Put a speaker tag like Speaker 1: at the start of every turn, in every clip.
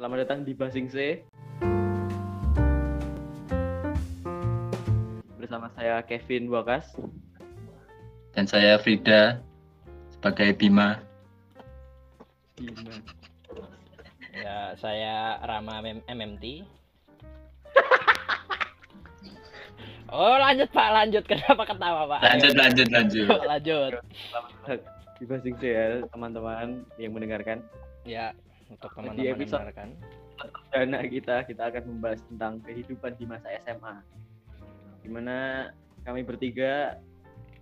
Speaker 1: Selamat datang di Basing C. Bersama saya Kevin Wakas.
Speaker 2: Dan saya Frida sebagai Bima.
Speaker 1: Bima.
Speaker 3: Ya, saya Rama M- MMT. Oh, lanjut Pak, lanjut. Kenapa ketawa, Pak?
Speaker 2: Lanjut, lanjut, lanjut.
Speaker 3: Lanjut.
Speaker 1: Di Basing C ya teman-teman yang mendengarkan.
Speaker 3: Ya, untuk
Speaker 1: Di
Speaker 3: teman-teman yang
Speaker 1: episode-
Speaker 3: mendengarkan.
Speaker 1: Dana kita kita akan membahas tentang kehidupan di masa SMA. Di mana kami bertiga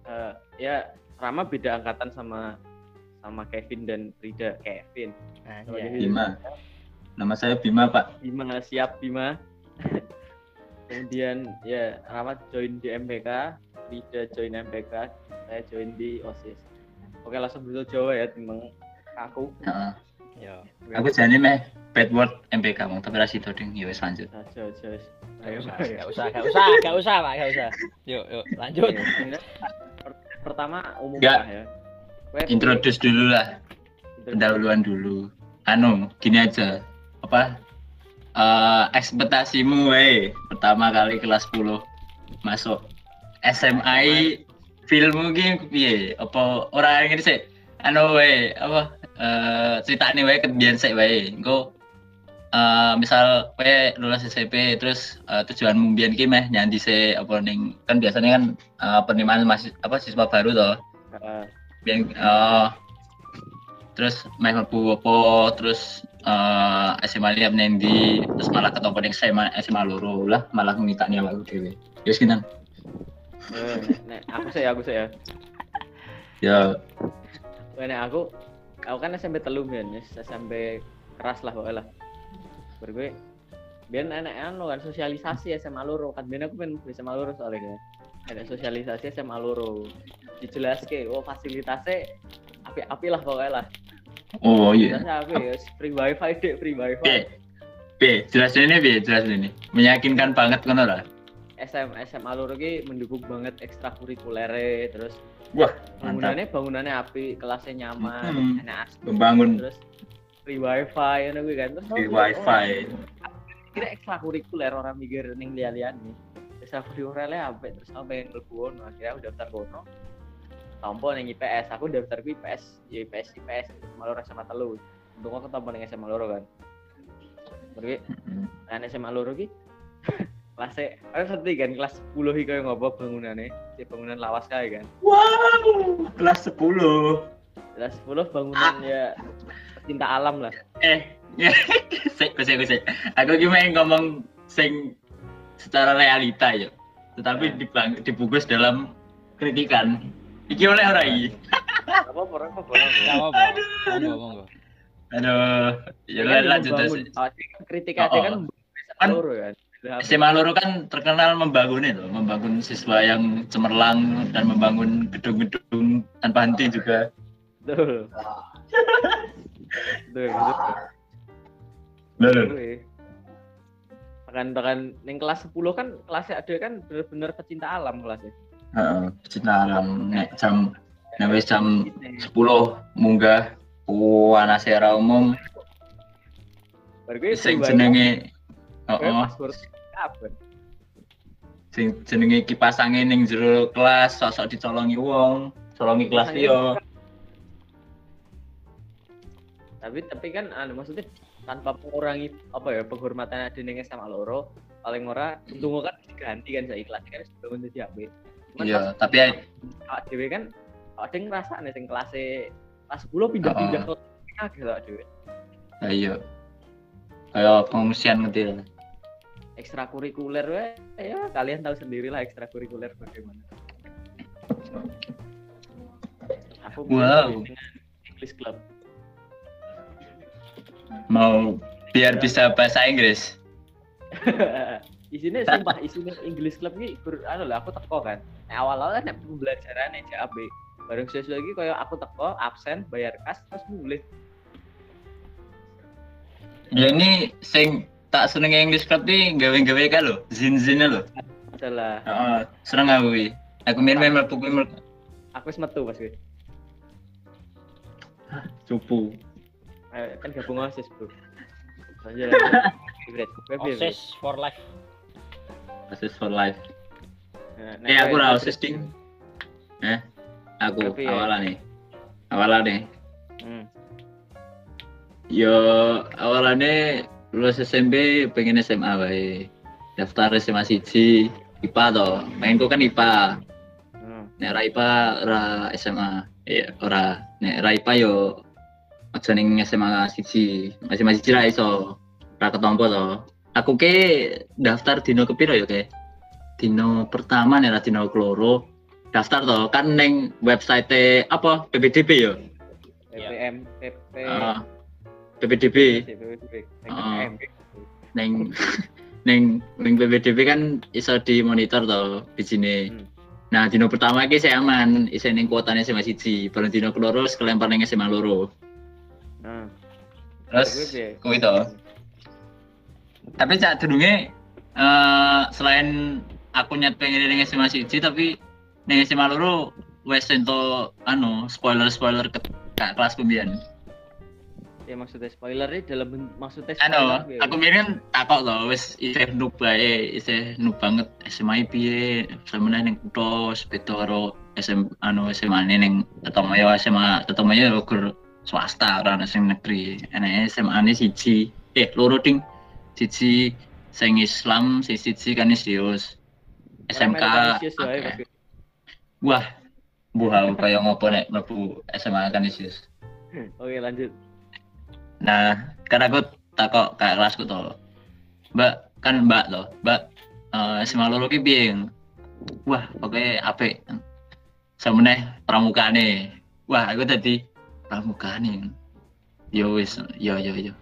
Speaker 1: eh, ya Rama beda angkatan sama sama Kevin dan Frida. Kevin.
Speaker 3: Anjay.
Speaker 2: Bima. Nama saya Bima, Pak.
Speaker 1: Bima siap Bima. Kemudian ya Rama join di MPK, Frida join MPK, saya join di OSIS. Oke langsung dulu Jawa ya timbang aku.
Speaker 2: Heeh.
Speaker 3: Yo.
Speaker 2: Aku jane meh bad word MPK mau tapi rasi ding ya wis lanjut.
Speaker 1: Aja aja. wis. Ayo
Speaker 3: Gak
Speaker 1: Pak, ya.
Speaker 3: usah, gak usah, gak usah, Pak, gak usah. Yuk, yuk, lanjut.
Speaker 1: Pertama umum
Speaker 2: Ya.
Speaker 1: ya.
Speaker 2: Introduce dulu lah, pendahuluan dulu. Anu, gini aja. Apa? Eh ekspektasimu weh pertama kali kelas 10 masuk SMA filmmu ki piye? Apa ora ngene sih? Anu weh, apa eh ceritane wae kebiyen sik wae. Engko eh misal kowe lulus SMP terus eh, tujuanmu mbiyen ki meh nyanyi se apa ning kan biasanya kan eh, penerimaan masih apa siswa baru toh.
Speaker 1: Heeh.
Speaker 2: Biyen eh terus meh mlebu apa terus eh SMA ini apa di terus malah ketemu ning SMA SMA loro lah malah ngitaknya aku dhewe. Ya wis kinan.
Speaker 1: Nek- aku sih aku sih ya.
Speaker 2: Ya
Speaker 1: nek aku aku kan SMP telu biyen, wis SMP keras lah pokoknya lah. Baru gue biyen enak anu kan sosialisasi SMA loro kan biyen aku pengen SMA loro soalnya kan. Ada sosialisasi SMA loro. Dijelaske, oh fasilitasnya api-api lah pokoknya lah.
Speaker 2: oh iya.
Speaker 1: Fasilitasnya api, ya, free wifi dek, free wifi.
Speaker 2: B B jelasin ini B jelasin ini meyakinkan banget kan ora
Speaker 1: SM, SMA loro ki mendukung banget ekstrakurikuler terus
Speaker 2: Wah,
Speaker 1: bangunannya bangunannya api kelasnya nyaman
Speaker 2: Hmm.
Speaker 1: enak asli.
Speaker 2: membangun
Speaker 1: terus free wifi kuwi kan. Terus aku,
Speaker 2: wifi.
Speaker 1: oh, kira ekstrakurikuler orang mikir ning lian-lian nih ekstrakurikulernya apa terus aku pengen mlebu ono akhirnya aku daftar kono. Tompo ning IPS aku daftar ku IPS ya IPS IPS SMA loro SMA telu. Untuk aku tompo ning SMA loro kan. Berarti kan SMA loro ki kelasnya aku ngerti kan kelas 10 iki koyo ngopo bangunannya si bangunan lawas kae kan?
Speaker 2: Wow kelas 10
Speaker 1: kelas 10 bangunan ya pecinta alam lah.
Speaker 2: Eh sik sik sik aku ki main ngomong sing secara realita ya. Tetapi
Speaker 1: Eh.
Speaker 2: dibang, dibungkus dalam kritikan. Iki oleh ora iki?
Speaker 1: Apa apa apa apa
Speaker 3: apa-apa. Monggo, monggo.
Speaker 2: aduh. Ya
Speaker 1: Kan
Speaker 2: lanjut terus
Speaker 1: Ah, kritik aja
Speaker 2: Oh,
Speaker 1: kan
Speaker 2: oh. Kan-
Speaker 1: kan
Speaker 2: SMA Loro kan terkenal membangun itu, membangun siswa yang cemerlang dan membangun gedung-gedung tanpa henti juga.
Speaker 1: betul. Betul betul. Tekan tekan ning kelas 10 kan kelasnya ada kan bener-bener pecinta alam kelasnya.
Speaker 2: Heeh, pecinta alam. Nek jam nek wis jam 10 munggah wana secara umum. Sing jenenge
Speaker 1: Gue
Speaker 2: heeh
Speaker 1: password kapan?
Speaker 2: sing jenenge kipas angin ning jero kelas sosok dicolongi wong, colongi kelas liya.
Speaker 1: Tapi tapi kan anu maksudnya tanpa mengurangi apa ya penghormatan ada ning SMA loro paling ora untung kan diganti kan saya kelas kan sudah bangun jadi HP. Cuman
Speaker 2: Iya,
Speaker 1: pas
Speaker 2: tapi
Speaker 1: awak dhewe kan awak dhewe ngrasakne sing kelas kelas 10 pindah-pindah kelas kaget awak dhewe.
Speaker 2: ya iya. Kayak pengungsian ngerti lah.
Speaker 1: Ekstrakurikuler ya kalian tahu sendiri lah ekstrakurikuler bagaimana. Aku
Speaker 2: Wow.
Speaker 1: dengan English Club.
Speaker 2: Mau biar bisa bahasa Inggris.
Speaker 1: isinya sumpah isinya English Club ini ber, anu lah aku teko kan. Nah, awal awal kan pembelajaran yang JAB bareng sesuatu lagi kayak aku teko absen bayar kas terus mulai
Speaker 2: Ya ini sing tak seneng English Club nih gawe-gawe kan lo, zin-zin lo.
Speaker 1: salah
Speaker 2: Heeh, seneng aku iki. Aku main main mlebu kuwi mlebu
Speaker 1: aku wis metu pas gue
Speaker 2: cupu.
Speaker 1: Eh, kan gabung osis bro Lanjut. Favorite. Favorite.
Speaker 3: Osis for life.
Speaker 2: Osis for life.
Speaker 1: Nah,
Speaker 2: Eh
Speaker 1: nek
Speaker 2: aku
Speaker 1: favorite.
Speaker 2: osis ding. Eh, aku
Speaker 1: Tapi ya.
Speaker 2: awalan nih. Awalan nih.
Speaker 1: Hmm.
Speaker 2: Yo awalannya lulus SMP pengen SMA wae. Daftar SMA siji IPA toh. Pengenku kan IPA.
Speaker 1: Hmm.
Speaker 2: Nek ra IPA ra SMA. Iya, ora. Nek ra IPA yo aja ning SMA siji. SMA siji ra iso. Ra ketompo to. Aku ke daftar dino kepiro ya ke? Dino pertama nek ra dino keloro. Daftar to kan ning website apa PPDB yo.
Speaker 1: PPM, PP,
Speaker 2: Ah, PPDB.
Speaker 1: PPM.
Speaker 2: neng neng neng PPDB kan iso dimonitor to di sini.
Speaker 1: Hmm.
Speaker 2: Nah, dino pertama iki saya aman, isi ning kuotanya SMA siji, baru dino keloro kelempar ning SMA loro.
Speaker 1: Nah,
Speaker 2: Terus kuwi to. Tapi cak durunge eh selain aku nyet pengen ning SMA siji tapi ning SMA loro wes ento anu spoiler-spoiler ke ke kelas pembian.
Speaker 1: Ya maksudnya spoiler ini dalam maksudnya
Speaker 2: Anu,
Speaker 1: piye?
Speaker 2: aku mikir kan takok loh, wis isih noob bae, isih noob banget SMA piye, semeneh ning kutho sepeda karo SM anu SMA ne ning Tetomaya SMA Tetomaya yo gur swasta ora ana sing negeri. Enek SMA ne siji, eh loro ding. Siji sing Islam, si siji Kanisius. SMK.
Speaker 1: Orang wae,
Speaker 2: akeh.
Speaker 1: Mas.
Speaker 2: Wah, buah kaya ngopo nek mlebu SMA Kanisius.
Speaker 1: Oke lanjut.
Speaker 2: Nah, kan aku takok kayak kelasku to. Mbak, kan Mbak loh, Mbak eh SMA loro ki piye? Wah, pokoknya apik. Semeneh pramukane. Wah, aku tadi pramukane. Yo wis, yo yo yo.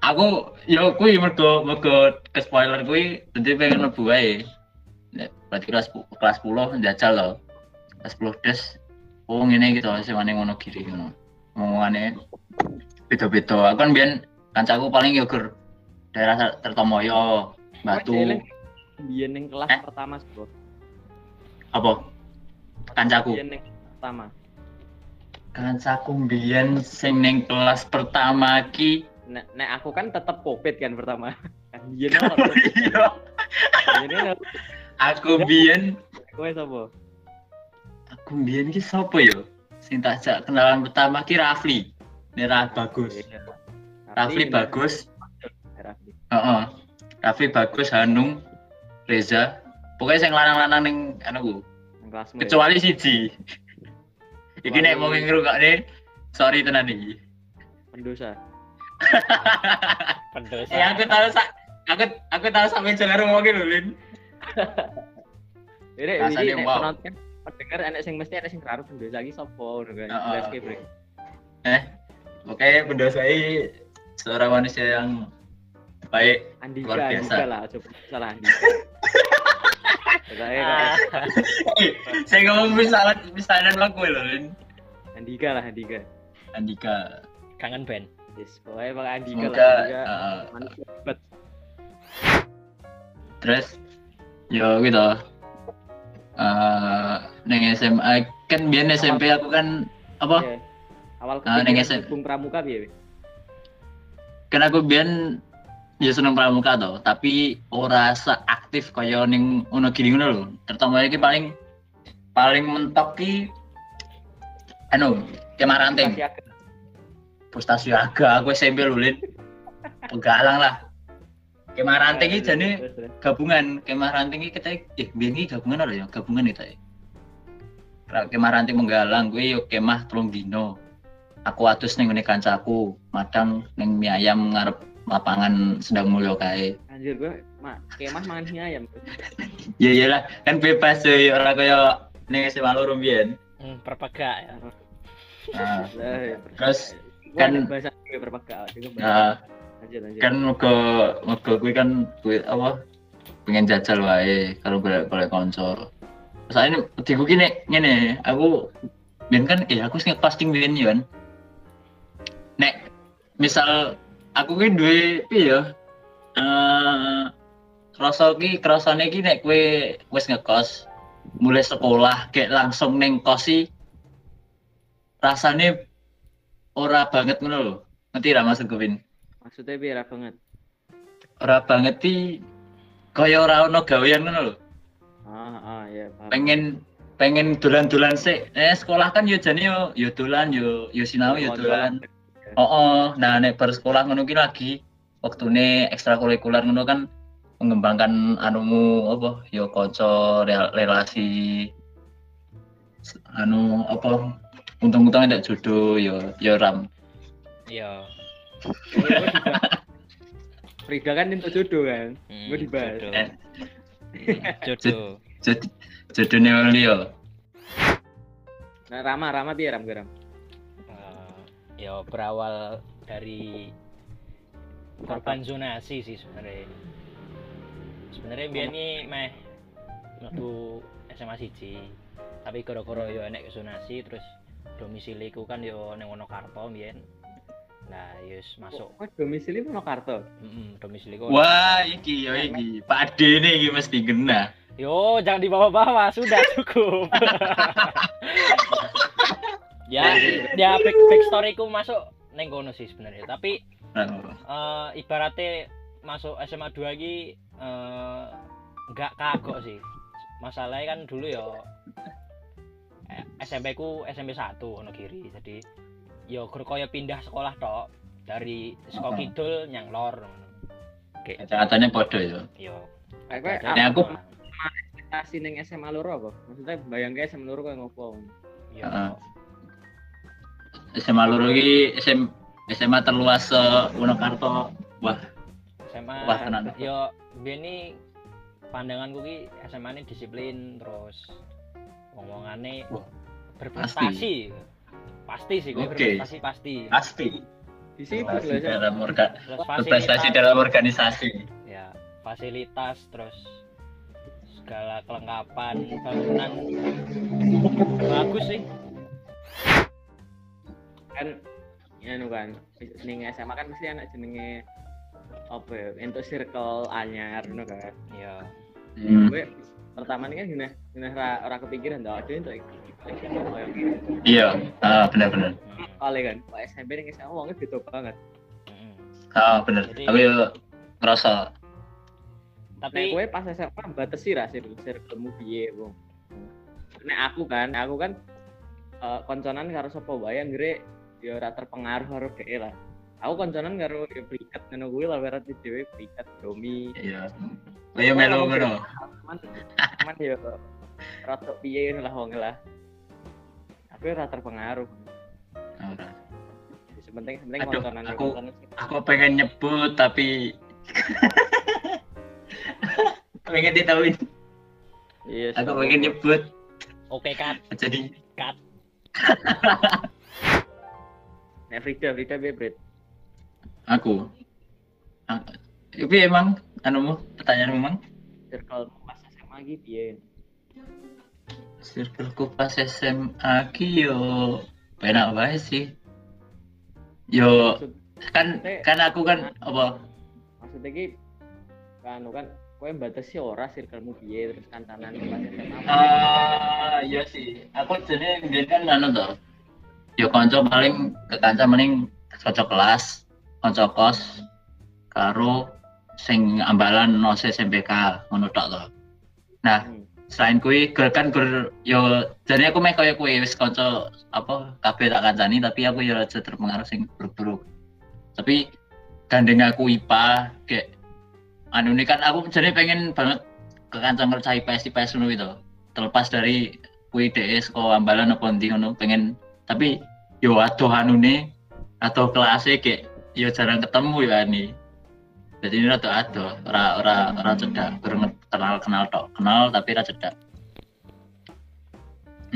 Speaker 2: Aku yo kuwi mergo mergo ke spoiler kuwi dadi pengen mlebu berarti kelas kelas 10 njajal loh. Kelas 10 des. Oh to SMA ning ngono kiri ngono. Ngomongane beda-beda. Aku kan biyen kancaku paling yo gur daerah Tertomoyo, Batu.
Speaker 1: Biyen ning kelas
Speaker 2: Eh?
Speaker 1: pertama, Bro.
Speaker 2: Apa? Kancaku.
Speaker 1: Biyen ning pertama.
Speaker 2: Kancaku biyen sing ning kelas pertama ki.
Speaker 1: Nek, nek aku kan tetep covid kan pertama. Kan biyen ora
Speaker 2: Iya.
Speaker 1: Biyen
Speaker 2: Aku biyen
Speaker 1: kowe sapa?
Speaker 2: aku biyen ki sapa yo? Sing tak kenalan pertama ki Rafli. Nera bagus.
Speaker 1: Iya.
Speaker 2: Rafli bagus.
Speaker 1: Rafli.
Speaker 2: Heeh. Rafli bagus, Hanung, Reza. Pokoknya sing lanang-lanang ning anu
Speaker 1: ya?
Speaker 2: Kecuali siji. Iki nek mau ngrungokne sorry tenan iki.
Speaker 1: pendosa.
Speaker 3: Pendosa.
Speaker 2: Eh aku tahu sak aku aku tahu sampe jalan rumoke lho, Lin.
Speaker 1: Ini nek
Speaker 2: wow.
Speaker 1: penonton kan pendengar enek sing mesti enek sing karo pendosa lagi sapa ngono kan. Bre.
Speaker 2: Eh, oke pendosai seorang manusia yang baik.
Speaker 1: Andika,
Speaker 2: Luar biasa.
Speaker 1: Andika lah, coba salah Andika. Saya
Speaker 3: Ah,
Speaker 2: Saya ngomong misalan misalan aku lho, Lin.
Speaker 1: Andika lah Andika.
Speaker 2: Andika.
Speaker 3: kangen band.
Speaker 1: Yes, pokoknya pakai Andika
Speaker 2: Semoga
Speaker 1: lah Andika.
Speaker 2: eh,
Speaker 1: Manusia hebat.
Speaker 2: terus yo gitu. Eh, neng SMA kan biar SMP aku kan apa?
Speaker 1: Iya. Awal
Speaker 2: Ah,
Speaker 1: kepikiran dukung pramuka piye?
Speaker 2: Kan aku biyen ya seneng pramuka to, tapi ora seaktif kaya ning ono gini ngono lho. Terutama iki paling paling mentok ki anu,
Speaker 1: agak.
Speaker 2: Frustasi aga aku SMP lho, Lin. Pegalang lah. Kemah ranting iki jane gabungan, kemah ranting iki kita eh biyen iki gabungan apa ya? Gabungan ya. Ra- Kemah ranting menggalang kuwi yo kemah telung dino. Aku atus ning ngene kancaku, madang ning mie ayam ngarep lapangan sedang mulya kae.
Speaker 1: Anjir gue mak kemah mangan mie ayam.
Speaker 2: Ya iyalah, kan bebas yo ora kaya ning SMA loro biyen.
Speaker 3: Hmm, perpegak ya.
Speaker 2: Nah,
Speaker 1: Lah, ya,
Speaker 2: Terus, kan-
Speaker 1: ada bahasa gue bahasa.
Speaker 2: nah,
Speaker 1: Lanjut lanjut.
Speaker 2: kan muga muga kuwi kan kuwi apa pengen jajal wae kalau golek golek konco. Soalnya diku ki nek ngene, aku ben kan eh aku sing casting biyen yo kan. Nek misal aku ki duwe piye ya? Eh krasa ki krasane ki nek kowe wis ngekos mulai sekolah kayak langsung neng kos sih rasane ora banget ngono lho. Ngerti ra maksudku Vin?
Speaker 1: Maksudnya biar banget.
Speaker 2: ora banget iki kaya ora ono gawean ngono lho.
Speaker 1: Ah, ah, ya paham.
Speaker 2: Pengen pengen dolan-dolan sik. Eh sekolah kan yo jane yo yo dolan yo yo sinau yo dolan. Oh, oh, nah nek bar sekolah ngono ki lagi waktune ekstrakurikuler ngono kan mengembangkan anumu apa yo kanca rel- relasi anu apa untung-untung ndak jodoh yo yo ram
Speaker 3: Iya.
Speaker 1: Frida kan untuk jodoh kan.
Speaker 3: Hmm,
Speaker 1: Gue dibahas.
Speaker 3: jodoh.
Speaker 2: Eh.
Speaker 3: Jodoh.
Speaker 2: wong liya
Speaker 1: Nah, Rama, Rama piye Ram Ram?
Speaker 3: Ya berawal dari korban zonasi sih sebenarnya. Sebenarnya biar ini meh waktu SMA siji. Tapi gara-gara yo enek zonasi terus domisiliku kan yo neng Wonokarto biyen. Nah, yus masuk.
Speaker 1: Oh, domisili Purwokerto.
Speaker 3: Mm domisiliku.
Speaker 2: wah iki yo iki Pak Ade iki mesti kena
Speaker 3: Yo, jangan dibawa-bawa, sudah cukup. ya, ya back, back storyku masuk neng kono sih sebenarnya. Tapi eh, ibaratnya masuk SMA 2 lagi eh, nggak kagok sih. Masalahnya kan dulu ya eh, SMP ku SMP 1 ono kiri. Jadi yo gur kaya pindah sekolah tok dari sekolah
Speaker 2: Oh.
Speaker 3: kidul nyang lor. Kayak
Speaker 2: katanya podo ya
Speaker 3: yo.
Speaker 2: Nek aku-
Speaker 1: ekspektasi ning SMA loro apa? Maksudnya bayangke SMA loro koyo ngopo?
Speaker 3: yo.
Speaker 2: SMA loro iki SM, SMA terluas se Wonokarto. Wah.
Speaker 3: SMA
Speaker 2: Wah, tenan.
Speaker 3: yo bini pandanganku ki SMA ini disiplin terus ngomongane
Speaker 2: Wah,
Speaker 3: berprestasi. pasti. Sih gue
Speaker 2: Oke.
Speaker 3: berprestasi pasti.
Speaker 2: Pasti.
Speaker 1: Disiplin lho
Speaker 2: Prestasi
Speaker 1: SMA.
Speaker 2: dalam orga berprestasi dalam organisasi.
Speaker 3: Ya fasilitas terus segala kelengkapan bangunan. Bagus sih
Speaker 1: kan ya nu kan ning SMA kan mesti anak jenenge apa ya untuk circle anyar ngono kan?
Speaker 3: Ya
Speaker 2: hmm.
Speaker 1: gue pertama ini kan gini gini ora ora kepikiran tau ada untuk
Speaker 2: iya ah, benar-benar
Speaker 3: hmm,
Speaker 1: kali kan Pak SMP ning SMA wongnya beda banget.
Speaker 3: Hmm.
Speaker 2: ah, benar yo ngerasa.
Speaker 3: Tapi
Speaker 1: kowe pas SMA batesi ra sir circlemu piye, Bung? Nek aku kan, aku kan eh, konconan karo sapa wae anggere ya ora terpengaruh karo dhek lah. Aku konconan karo ya priket ngono kuwi lah berarti dhewe priket domi.
Speaker 2: iya Kayak melo ngono.
Speaker 1: Cuman cuman ya rada piye ngono lah wong lah. Aku ora terpengaruh.
Speaker 2: Ora.
Speaker 1: Sepenting
Speaker 2: Aduh,
Speaker 1: konconan
Speaker 2: aku-. Aku pengen nyebut tapi pengen ditahuin.
Speaker 1: Iya.
Speaker 2: Aku pengen nyebut
Speaker 3: oke kan
Speaker 2: jadi
Speaker 1: Nek Frida, Frida piye, Brit?
Speaker 2: aku. Ah, Tapi emang anumu pertanyaan memang
Speaker 1: Circlemu pas SMA iki piye?
Speaker 2: circleku pas SMA ki yo penak wae sih. Yo
Speaker 1: Maksud-
Speaker 2: kan kan aku kan apa
Speaker 1: maksudnya ki kan kan kowe batasi ora circlemu piye terus kancanan pas SMA
Speaker 2: Ah, iya sih. Aku jadi kan anu tuh. Yo konco paling ke kanca mending cocok kelas, konco kos, karo sing ambalan no SMPK ngono tok to. Nah,
Speaker 1: Hmm.
Speaker 2: selain kui gur kan gur yo jadi aku meh kaya kui wis konco apa kabeh tak kancani tapi aku yo aja terpengaruh sing buruk-buruk. Tapi gandeng aku IPA kayak anu ini kan aku jadi pengen banget ke kanca ngerca IPS IPS ngono itu. Terlepas dari kui DS kok ambalan apa ndi ngono pengen tapi yo aduh anu nih atau kelasnya kayak yo jarang ketemu ya nih jadi ini rada adoh ora ora ora cedak kurang kenal kenal tok. Kenal tapi ora cedak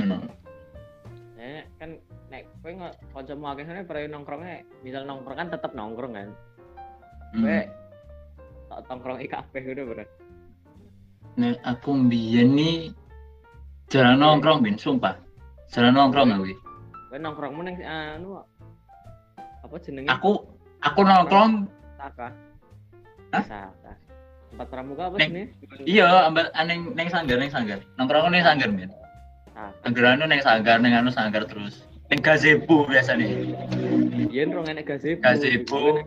Speaker 2: hmm.
Speaker 1: Nek kan nek kowe nggak kancamu akeh ngene pare nongkrongnya misal nongkrong kan tetep nongkrong kan? Kowe
Speaker 2: hmm.
Speaker 1: tak nongkrong iki kabeh ngono bro
Speaker 2: Nah, aku mbiyen nih jarang nongkrong bin sumpah. Jarang nongkrong aku
Speaker 1: kowe nongkrongmu ning anu apa jenenge
Speaker 2: aku aku nongkrong.
Speaker 1: Saka.
Speaker 2: Hah?
Speaker 1: Saka. Tempat pramuka apa
Speaker 2: Neng-
Speaker 1: jenenge
Speaker 2: iya ambil aneng neng sanggar neng sanggar. Nongkrong neng sanggar
Speaker 1: Saka.
Speaker 2: Sanggar anu neng sanggar neng anu sanggar terus. Neng gazebo biasa nih
Speaker 1: yen rong enek gazebo.
Speaker 2: Gazebo.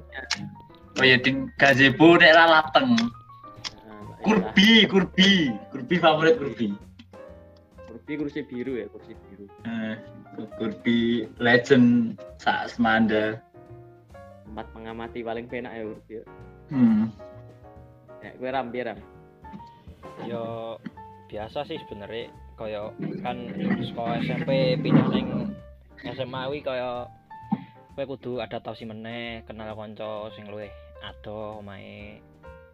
Speaker 2: Oh ya din gazebo nek ra lateng.
Speaker 1: Mbak Ira.
Speaker 2: Kurbi, kurbi, kurbi favorit kurbi.
Speaker 1: kursi kursi biru ya kursi biru.
Speaker 2: Eh, kurbi legend sak semanda.
Speaker 1: tempat mengamati paling penak ya kursi ya.
Speaker 2: Hmm.
Speaker 1: ya gue ram piye, ram?
Speaker 3: Yo biasa sih sebenarnya kaya kan sekolah SMP pindah ning SMA wi kaya kowe kudu adaptasi meneh kenal kanca sing luwih ado omahe.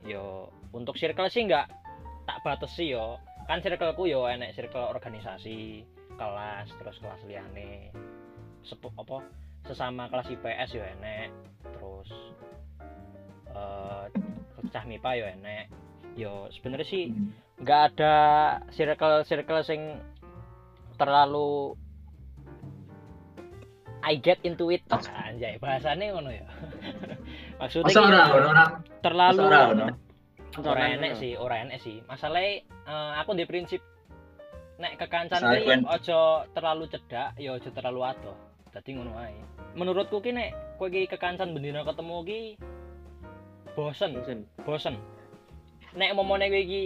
Speaker 3: Yo untuk circle sih enggak tak batesi yo. Kan circleku yo enek circle organisasi kelas terus kelas liyane sepu apa sesama kelas IPS yo enek terus eh cah MIPA yo enek yo sebenarnya sih nggak ada circle circle sing terlalu I get into it anjay bahasanya ngono ya maksudnya
Speaker 2: Masa ora
Speaker 3: gini,
Speaker 2: ono ora?
Speaker 3: terlalu
Speaker 2: Masa ora ono?
Speaker 3: ora enek sih ora enek sih masalahnya eh, aku di prinsip nek kekancan ki ojo terlalu cedak ya ojo terlalu adoh. Dadi ngono ae. Menurutku ki nek kowe ki kekancan bendina ketemu ki bosen.
Speaker 1: Bosen.
Speaker 3: Bosen. Nek momone kowe iki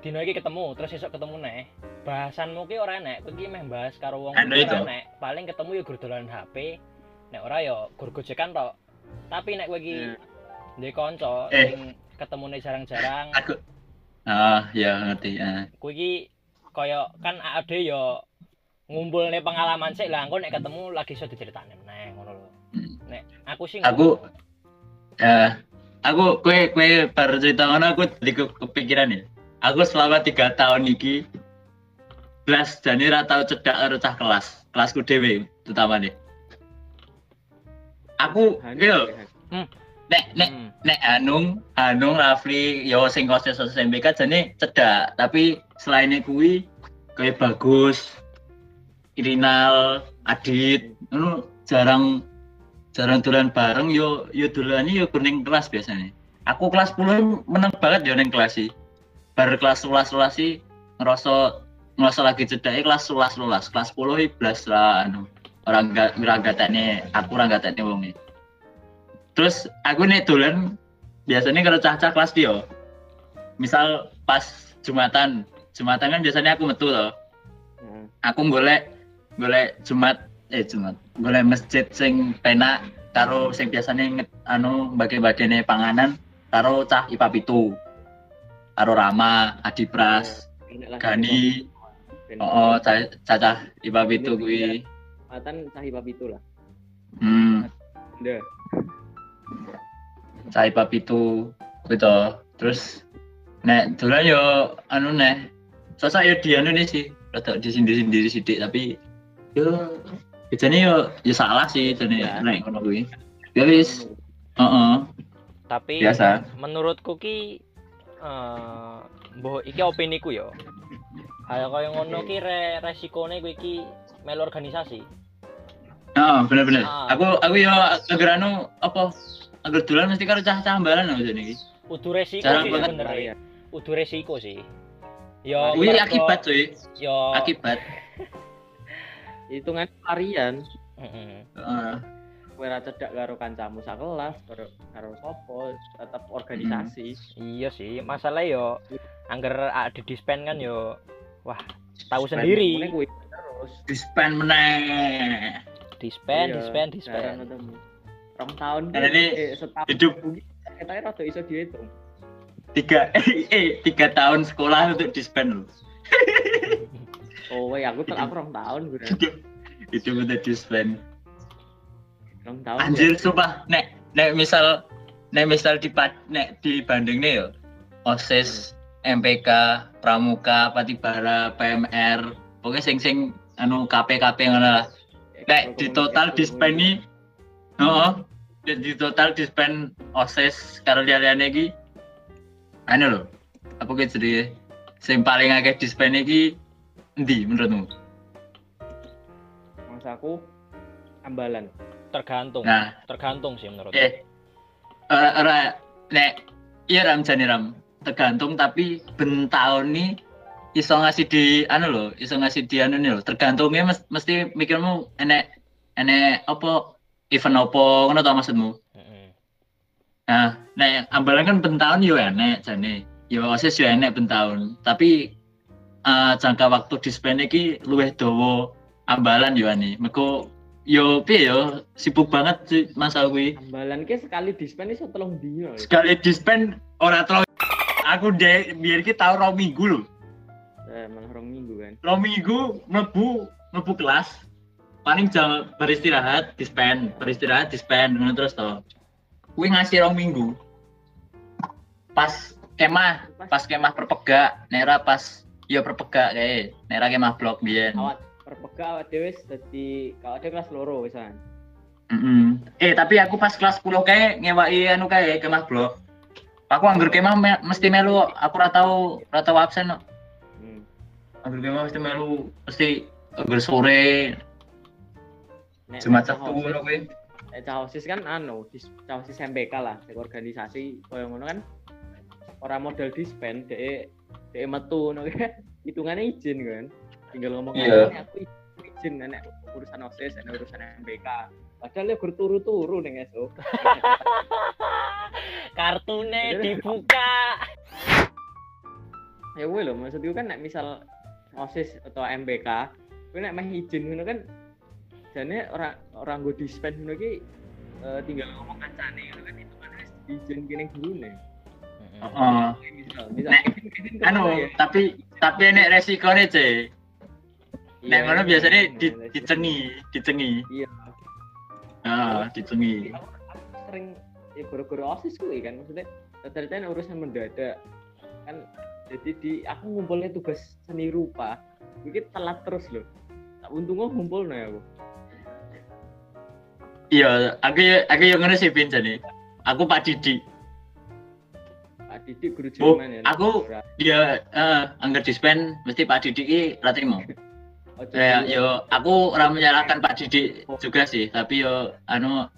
Speaker 3: dino iki ketemu terus esok ketemu neh bahasanmu ki ora enek. Kowe iki meh bahas karo wong ora enek. Paling ketemu ya gur dolanan HP nek ora ya gur gojekan tok. Tapi nek kowe iki
Speaker 1: Ya.
Speaker 3: ndek kanca
Speaker 2: Eh.
Speaker 3: sing ketemune jarang-jarang
Speaker 2: Aku Ah, ya ngerti. Ah.
Speaker 3: kowe iki kaya kan AD ya ngumpulne pengalaman sik lah engko nek ketemu lagi iso diceritakne meneh ngono lho
Speaker 2: Hmm.
Speaker 3: nek aku sih
Speaker 2: Aku eh aku kue kue baru cerita ngono aku jadi ke- kepikiran ya. Aku selama tiga tahun iki belas jane ra tau cedak karo cah kelas. Kelasku dhewe terutama nih. Aku yo. Nek nek
Speaker 3: Hmm.
Speaker 2: nek Hanung, Hanung Rafli yo sing koses SMPK jane cedak, tapi selainnya kuwi kayak bagus, Irinal, Adit, ngono jarang jarang dolan bareng yo yo dolane yo kuning kelas biasanya. Aku kelas 10 meneng banget yo ning kelas sih. Bar kelas 11 11 sih ngerasa ngerasa lagi cedake kelas 11 11. Kelas 10 iki blas lah anu. Orang enggak ora gatekne aku ora gatekne wong e. Terus aku nih dolan biasanya kalau cah-cah kelas dia. Misal pas Jumatan, Jumatan kan biasanya aku metu loh.
Speaker 1: Heeh.
Speaker 2: Aku golek golek Jumat eh Jumat. Golek masjid sing penak karo sing biasanya nge- anu bagi-bagine panganan karo cah IPA pitu. Karo Rama, Adipras,
Speaker 1: Enek lah.
Speaker 2: Gani,
Speaker 1: Ben-
Speaker 2: oh cah cah IPA pitu kuwi.
Speaker 1: Matan cah ibab itu lah
Speaker 2: Hmm.
Speaker 1: Nda.
Speaker 2: Cah IPA pitu gitu. Terus nek dolan yo anu neh. Sosok yo di anu nih sih. Rada di sendiri-sendiri sithik tapi yo biasanya yo yo salah sih jane
Speaker 1: Ya.
Speaker 2: nek ngono kuwi. Ya wis, heeh,
Speaker 3: tapi
Speaker 2: biasa.
Speaker 3: menurutku ki eh mbok iki opini ku ya hal kaya ngono ki re, resikone kowe iki melu organisasi
Speaker 2: Heeh, bener-bener.
Speaker 3: Ah.
Speaker 2: Aku aku yo agar anu apa agar dolan mesti karo cah-cah balan lho jane iki.
Speaker 3: kudu resiko
Speaker 2: Jarang
Speaker 3: sih
Speaker 2: banget
Speaker 3: sebenarnya kudu resiko sih yo
Speaker 2: Kuwi
Speaker 3: mergo-
Speaker 2: akibat cuy,
Speaker 3: yo
Speaker 2: akibat.
Speaker 1: hitungan varian
Speaker 3: Heeh.
Speaker 2: Heeh.
Speaker 1: kowe ra cedak karo kancamu sak kelas karo karo sopo tetap organisasi
Speaker 3: iya sih masalah yo angger di dispen kan yo wah tahu sendiri
Speaker 2: Dispen meneh.
Speaker 3: dispen
Speaker 1: Iya,
Speaker 3: dispen dispen.
Speaker 1: Rong tahun
Speaker 2: Karena ini
Speaker 1: eh, setahun
Speaker 2: hidup.
Speaker 1: kita rada iso dihitung.
Speaker 2: Tiga eh, tiga tahun sekolah untuk dispen.
Speaker 1: Oh weh aku tel aku rong tahun gue
Speaker 2: Hidup hidup untuk dispen.
Speaker 1: rong tahun
Speaker 2: Anjir sumpah. Nek nek misal nek misal di nek dibanding nih yo. OSIS MPK Pramuka Patibara PMR pokoknya sing sing anu KP-KP ngono lah.
Speaker 1: Ya.
Speaker 2: nek di total dispen ini di, di total dispen OSIS karo liyane iki. Anu lho apa ki jadi sing paling akeh dispen iki endi menurutmu?
Speaker 1: Mangsaku ambalan.
Speaker 3: Tergantung.
Speaker 2: Nah.
Speaker 3: Tergantung sih menurut
Speaker 2: eh ora ora nek iya ram jane ram. Tergantung tapi ben nih iso ngasih di anu loh iso ngasih di anu nih loh tergantungnya mes- mesti mikirmu enek enek apa event apa ngono tau maksudmu
Speaker 3: Mm-mm.
Speaker 2: Nah, nek ambalan kan pentahun yo enek jane. Yo osis yo enek pentahun, tapi uh, jangka waktu dispen iki luwih dawa ambalan yo ani. Mergo yo piye yo sibuk banget sih masa kuwi.
Speaker 1: Ambalan ki sekali dispen iso telung dino.
Speaker 2: Sekali dispen ora telung aku deh biar kita tahu rong minggu lho.
Speaker 1: Eh, malah rong minggu kan.
Speaker 2: Rong minggu mlebu mlebu kelas. Paling jam beristirahat dispen, beristirahat dispen ngono terus to. Kuwi ngasih rong minggu. Pas kemah, pas kemah perpegak, nera pas yo perpegak kayak nera kemah blok biyen.
Speaker 1: Awat perpegak awak dhewe dadi kawat kelas loro wisan.
Speaker 2: Mm -hmm. Eh tapi aku pas kelas 10 kayak ngewai anu kayak kemah blok. Aku anggur kemah me mesti melu, aku ora tau ora tau absen. Hmm. Anggur kemah mesti melu, mesti anggur sore. Jumat Sabtu ngono kuwi.
Speaker 1: Eh kan anu, cahosis MBK lah, organisasi koyo ngono kan ora modal dispen, dhek dhek metu ngono hitungannya izin kan. Tinggal ngomong yeah. aku izin nenek urusan OSIS, nenek urusan MBK. Padahal ya berturu-turu nih esok.
Speaker 3: Kartunya dibuka.
Speaker 1: Ya gue loh, maksud gue kan nek misal OSIS atau MBK, gue nek mah izin ngono kan jane orang orang gue dispen ngono ki uh, tinggal ngomong kancane ngono kan itu kan izin kene gurune.
Speaker 2: Heeh. Misal, misal anu, ya. tapi tapi nek resikonya, Cek. Nek ngono biasanya di, dicengi, dicengi. Iya. Ah, dicengi.
Speaker 1: Sering ya guru-guru osis gue kan maksudnya ternyata urusan mendadak kan jadi di aku ngumpulnya tugas seni rupa mungkin telat terus loh tak untungnya ngumpul nih aku
Speaker 2: iya aku aku yang ngerti sih pinca nih aku Pak Didi
Speaker 1: Pak Didi guru Jerman
Speaker 2: oh, ya? aku dia uh, anggar dispen mesti Pak Didi ki Oh, ya, yo aku ora menyalahkan Pak Didi juga sih, tapi yo anu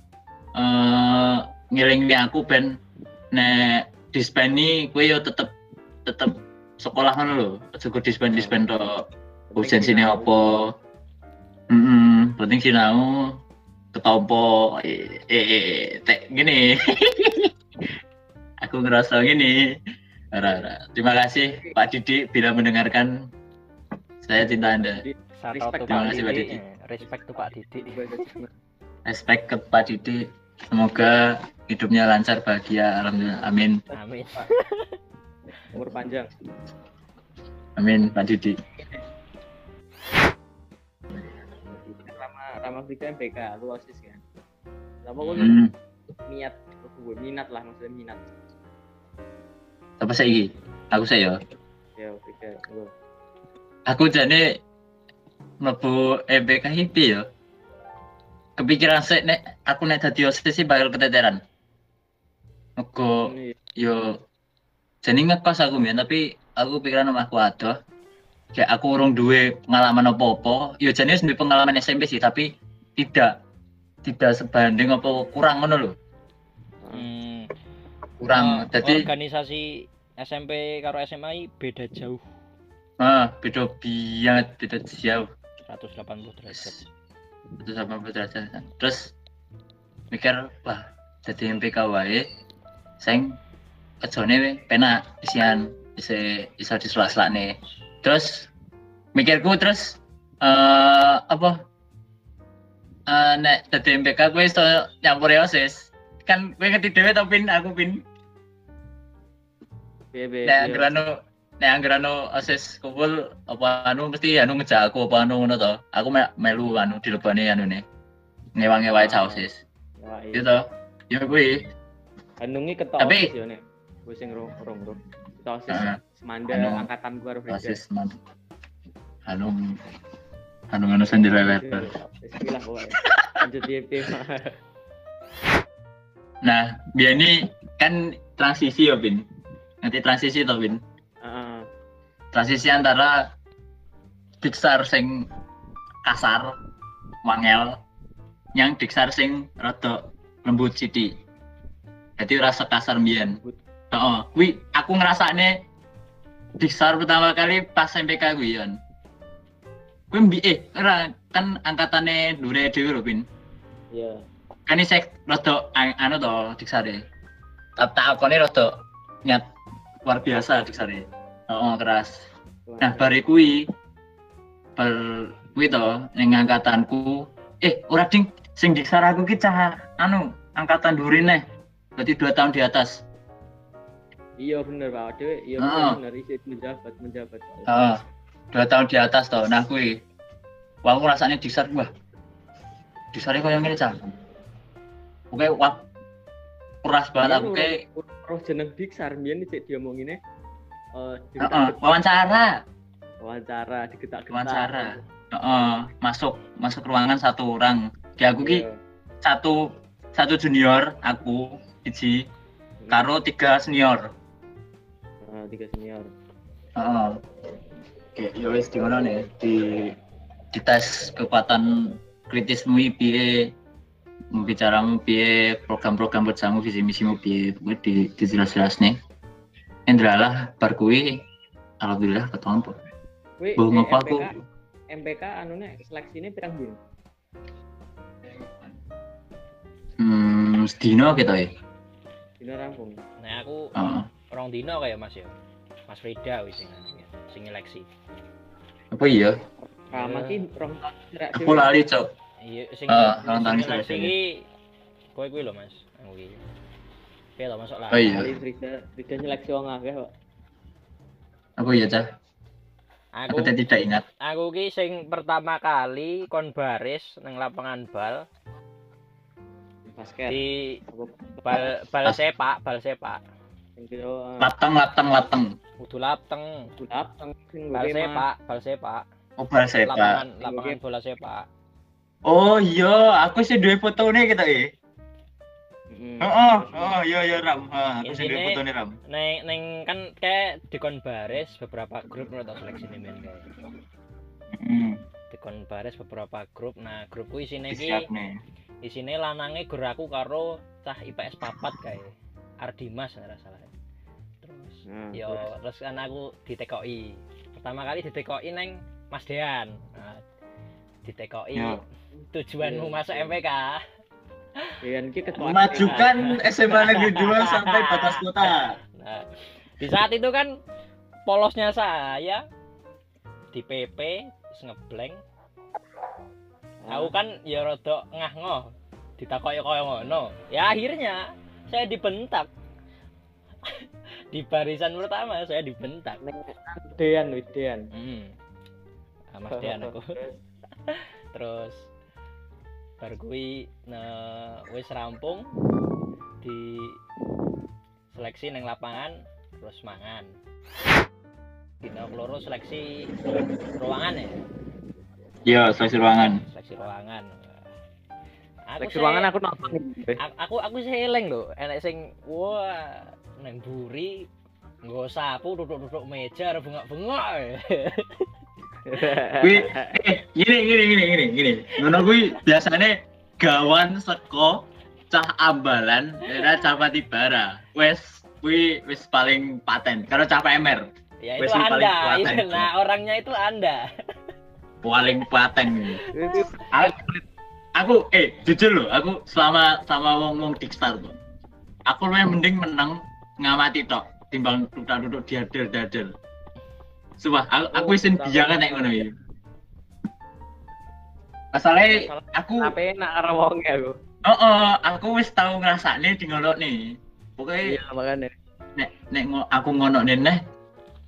Speaker 2: eh ngilingi aku ben nek dispen ini kue yo tetep tetep sekolah kan lo cukup dispen dispen to ujian sini apa? Mm -mm, penting sinau ketompo eh eh, eh tek gini aku ngerasa gini. Terima kasih Pak Didi bila mendengarkan saya cinta Anda.
Speaker 3: Respect Terima kasih Pak Didi. Respect tuh Pak Didi.
Speaker 2: Respect ke Pak Didi. Semoga hidupnya lancar bahagia alhamdulillah amin
Speaker 3: amin
Speaker 1: umur panjang
Speaker 2: amin Pak Didi
Speaker 1: Rama Rama Vika MPK lu osis kan. Kenapa gue hmm. niat gue minat lah maksudnya minat.
Speaker 2: Apa sih aku saya
Speaker 1: ya Vika
Speaker 2: aku jadi mlebu MPK itu ya kepikiran sih nek aku nek dadi osis sih bakal keteteran. Mergo yo jeneng ngekos aku mbien tapi aku pikiran aku ada kayak aku urung duwe pengalaman apa-apa yo jenenge sendiri pengalaman SMP sih tapi tidak tidak sebanding apa kurang ngono lho.
Speaker 3: Hmm.
Speaker 2: kurang
Speaker 3: jadi organisasi SMP karo SMA beda jauh.
Speaker 2: Ah beda banget beda jauh.
Speaker 3: 180 derajat.
Speaker 2: 180 derajat. Terus mikir wah jadi MPK wae sing kejone penak isian bisa bisa diselak nih terus mikirku terus uh, apa uh, nek dadi MPK gue iso nyampur osis kan gue ngerti dhewe to pin aku pin
Speaker 1: Iya, iya.
Speaker 2: Nek angrano nek angrano osis kumpul apa anu mesti anu ngejak aku apa anu ngono to. Aku me melu anu dilebani anu ne. Ngewangi wae osis. Gitu. Ya kuwi.
Speaker 1: Hanungi ketok Tapi, ya nek. Gue sing rong rong rong. Ketok osis semanda anu, angkatan gue harus
Speaker 2: Osis semanda. Hanung Hanung anu sendiri.
Speaker 1: Bismillah pokoknya. Lanjut di
Speaker 2: Nah, biar ini kan transisi ya, Bin. Nanti transisi toh, Bin. Uh. Transisi antara Diksar sing kasar, wangel, yang Diksar sing rada lembut sithik jadi rasa kasar mbiyen oh kuwi aku ngrasane disar pertama kali pas MPK kuwi yon kuwi mbi eh ora kan angkatane dure dhewe lho pin
Speaker 1: iya.
Speaker 2: Kan ini sek rada anu to diksare. Tak tak akone rada nyat luar biasa di sana. Oh, keras. Nah, bar kuwi bar kuwi to ning angkatanku. Eh ora ding. Sing diksar aku ki cah anu angkatan durine berarti dua tahun di atas
Speaker 1: iya bener pak. Dewe iya uh. bener isi menjabat menjabat
Speaker 2: uh, dua tahun di atas toh nah kui wah aku rasanya diksar wah diksarnya kau yang ini cah oke wah keras banget aku kayak
Speaker 1: roh jeneng diksar biar nih dia mau ini
Speaker 2: uh, uh, wawancara.
Speaker 1: Wawancara digetak-getak.
Speaker 2: Wawancara. Uh, uh, masuk masuk ruangan satu orang. Kayak aku ki yeah. satu satu junior aku iji karo tiga senior
Speaker 1: uh, tiga senior.
Speaker 2: Uh, oke ya wis di mana nih? Di di tes kekuatan kritismu piye membicaramu piye program-program bersama visi misimu piye di di jelas-jelas nih. Indra lah bar alhamdulillah ketemu
Speaker 1: Bohong apa aku? MPK anunya seleksi ini pirang dino
Speaker 2: hmm sedino gitu ya
Speaker 1: dino rampung.
Speaker 3: Nah aku uh. Orang dino kayak mas ya mas Frida wis sing sing seleksi
Speaker 2: apa iya
Speaker 1: Rama ki rong
Speaker 2: aku lali cok
Speaker 3: iya sing uh, seleksi iki kowe kuwi lho mas aku iki Oke lo masuk lah.
Speaker 2: Oh iya.
Speaker 1: Frida, Frida nyeleksi wong akeh kok.
Speaker 2: Apa iya, Cah? Aku, aku tidak ingat.
Speaker 3: Aku ki sing pertama kali kon baris nang lapangan bal.
Speaker 1: Basket.
Speaker 3: Di bal bal sepak, bal sepak.
Speaker 2: Lateng, lateng, lateng.
Speaker 3: Kudu lateng.
Speaker 1: Kudu lateng.
Speaker 3: Bal sepak, bal sepak.
Speaker 2: Oh, bal sepak.
Speaker 3: Lapangan, lapangan bola sepak.
Speaker 2: Oh iya, aku sih dua foto nih kita ya. Hmm. Oh, oh, iya iya Ram. Ha, aku sing foto nih Ram.
Speaker 3: Neng neng kan kayak dikon baris beberapa grup menurut seleksi nih men. Hmm. Dikon baris beberapa grup. Nah, grupku isine iki isine lanange gur aku karo cah IPS papat kayak Ardimas ora salah. Terus hmm, yo terus. terus kan aku ditekoki. Pertama kali ditekoki neng Mas Dean. Nah, ditekoki ya. tujuanmu masuk MPK.
Speaker 2: Memajukan SMA Negeri 2 sampai batas kota.
Speaker 3: Nah, di saat itu kan polosnya saya di PP ngeblank. Aku kan ya rada ngah ngoh ditakoki kaya ngono. Ya akhirnya saya dibentak. di barisan pertama saya dibentak.
Speaker 1: Dean, Dean.
Speaker 3: Hmm. Ah, Mas Dean aku. Terus bar nah, wis rampung di seleksi neng lapangan terus mangan dina keloro seleksi ruangan ya
Speaker 2: iya seleksi ruangan
Speaker 3: seleksi ruangan
Speaker 1: aku seleksi ruangan aku nonton
Speaker 3: aku aku sih eleng lho enek sing wah neng buri nggak sapu duduk-duduk meja bengak-bengak
Speaker 2: Wih, eh, gini gini gini gini gini. Ngono kuwi biasanya gawan seko cah ambalan era cah bara. Wes kuwi wis paling paten. Kalau cah PMR.
Speaker 3: Ya itu Anda. Itu, nah, orangnya itu Anda.
Speaker 2: paling paten. aku, aku eh jujur loh, aku selama selama wong wong Dikstar tuh. Aku lumayan mending menang ngamati tok timbang duduk-duduk diadel-dadel. Sumpah, aku, aku oh, isin bijangan nek ngono iki. Masalahnya aku
Speaker 1: apa enak karo wong ya aku.
Speaker 2: Oh, oh, aku wis tau ngrasakne di ngono nih. Pokoknya
Speaker 1: iya makane.
Speaker 2: Nek nek aku ngono neh.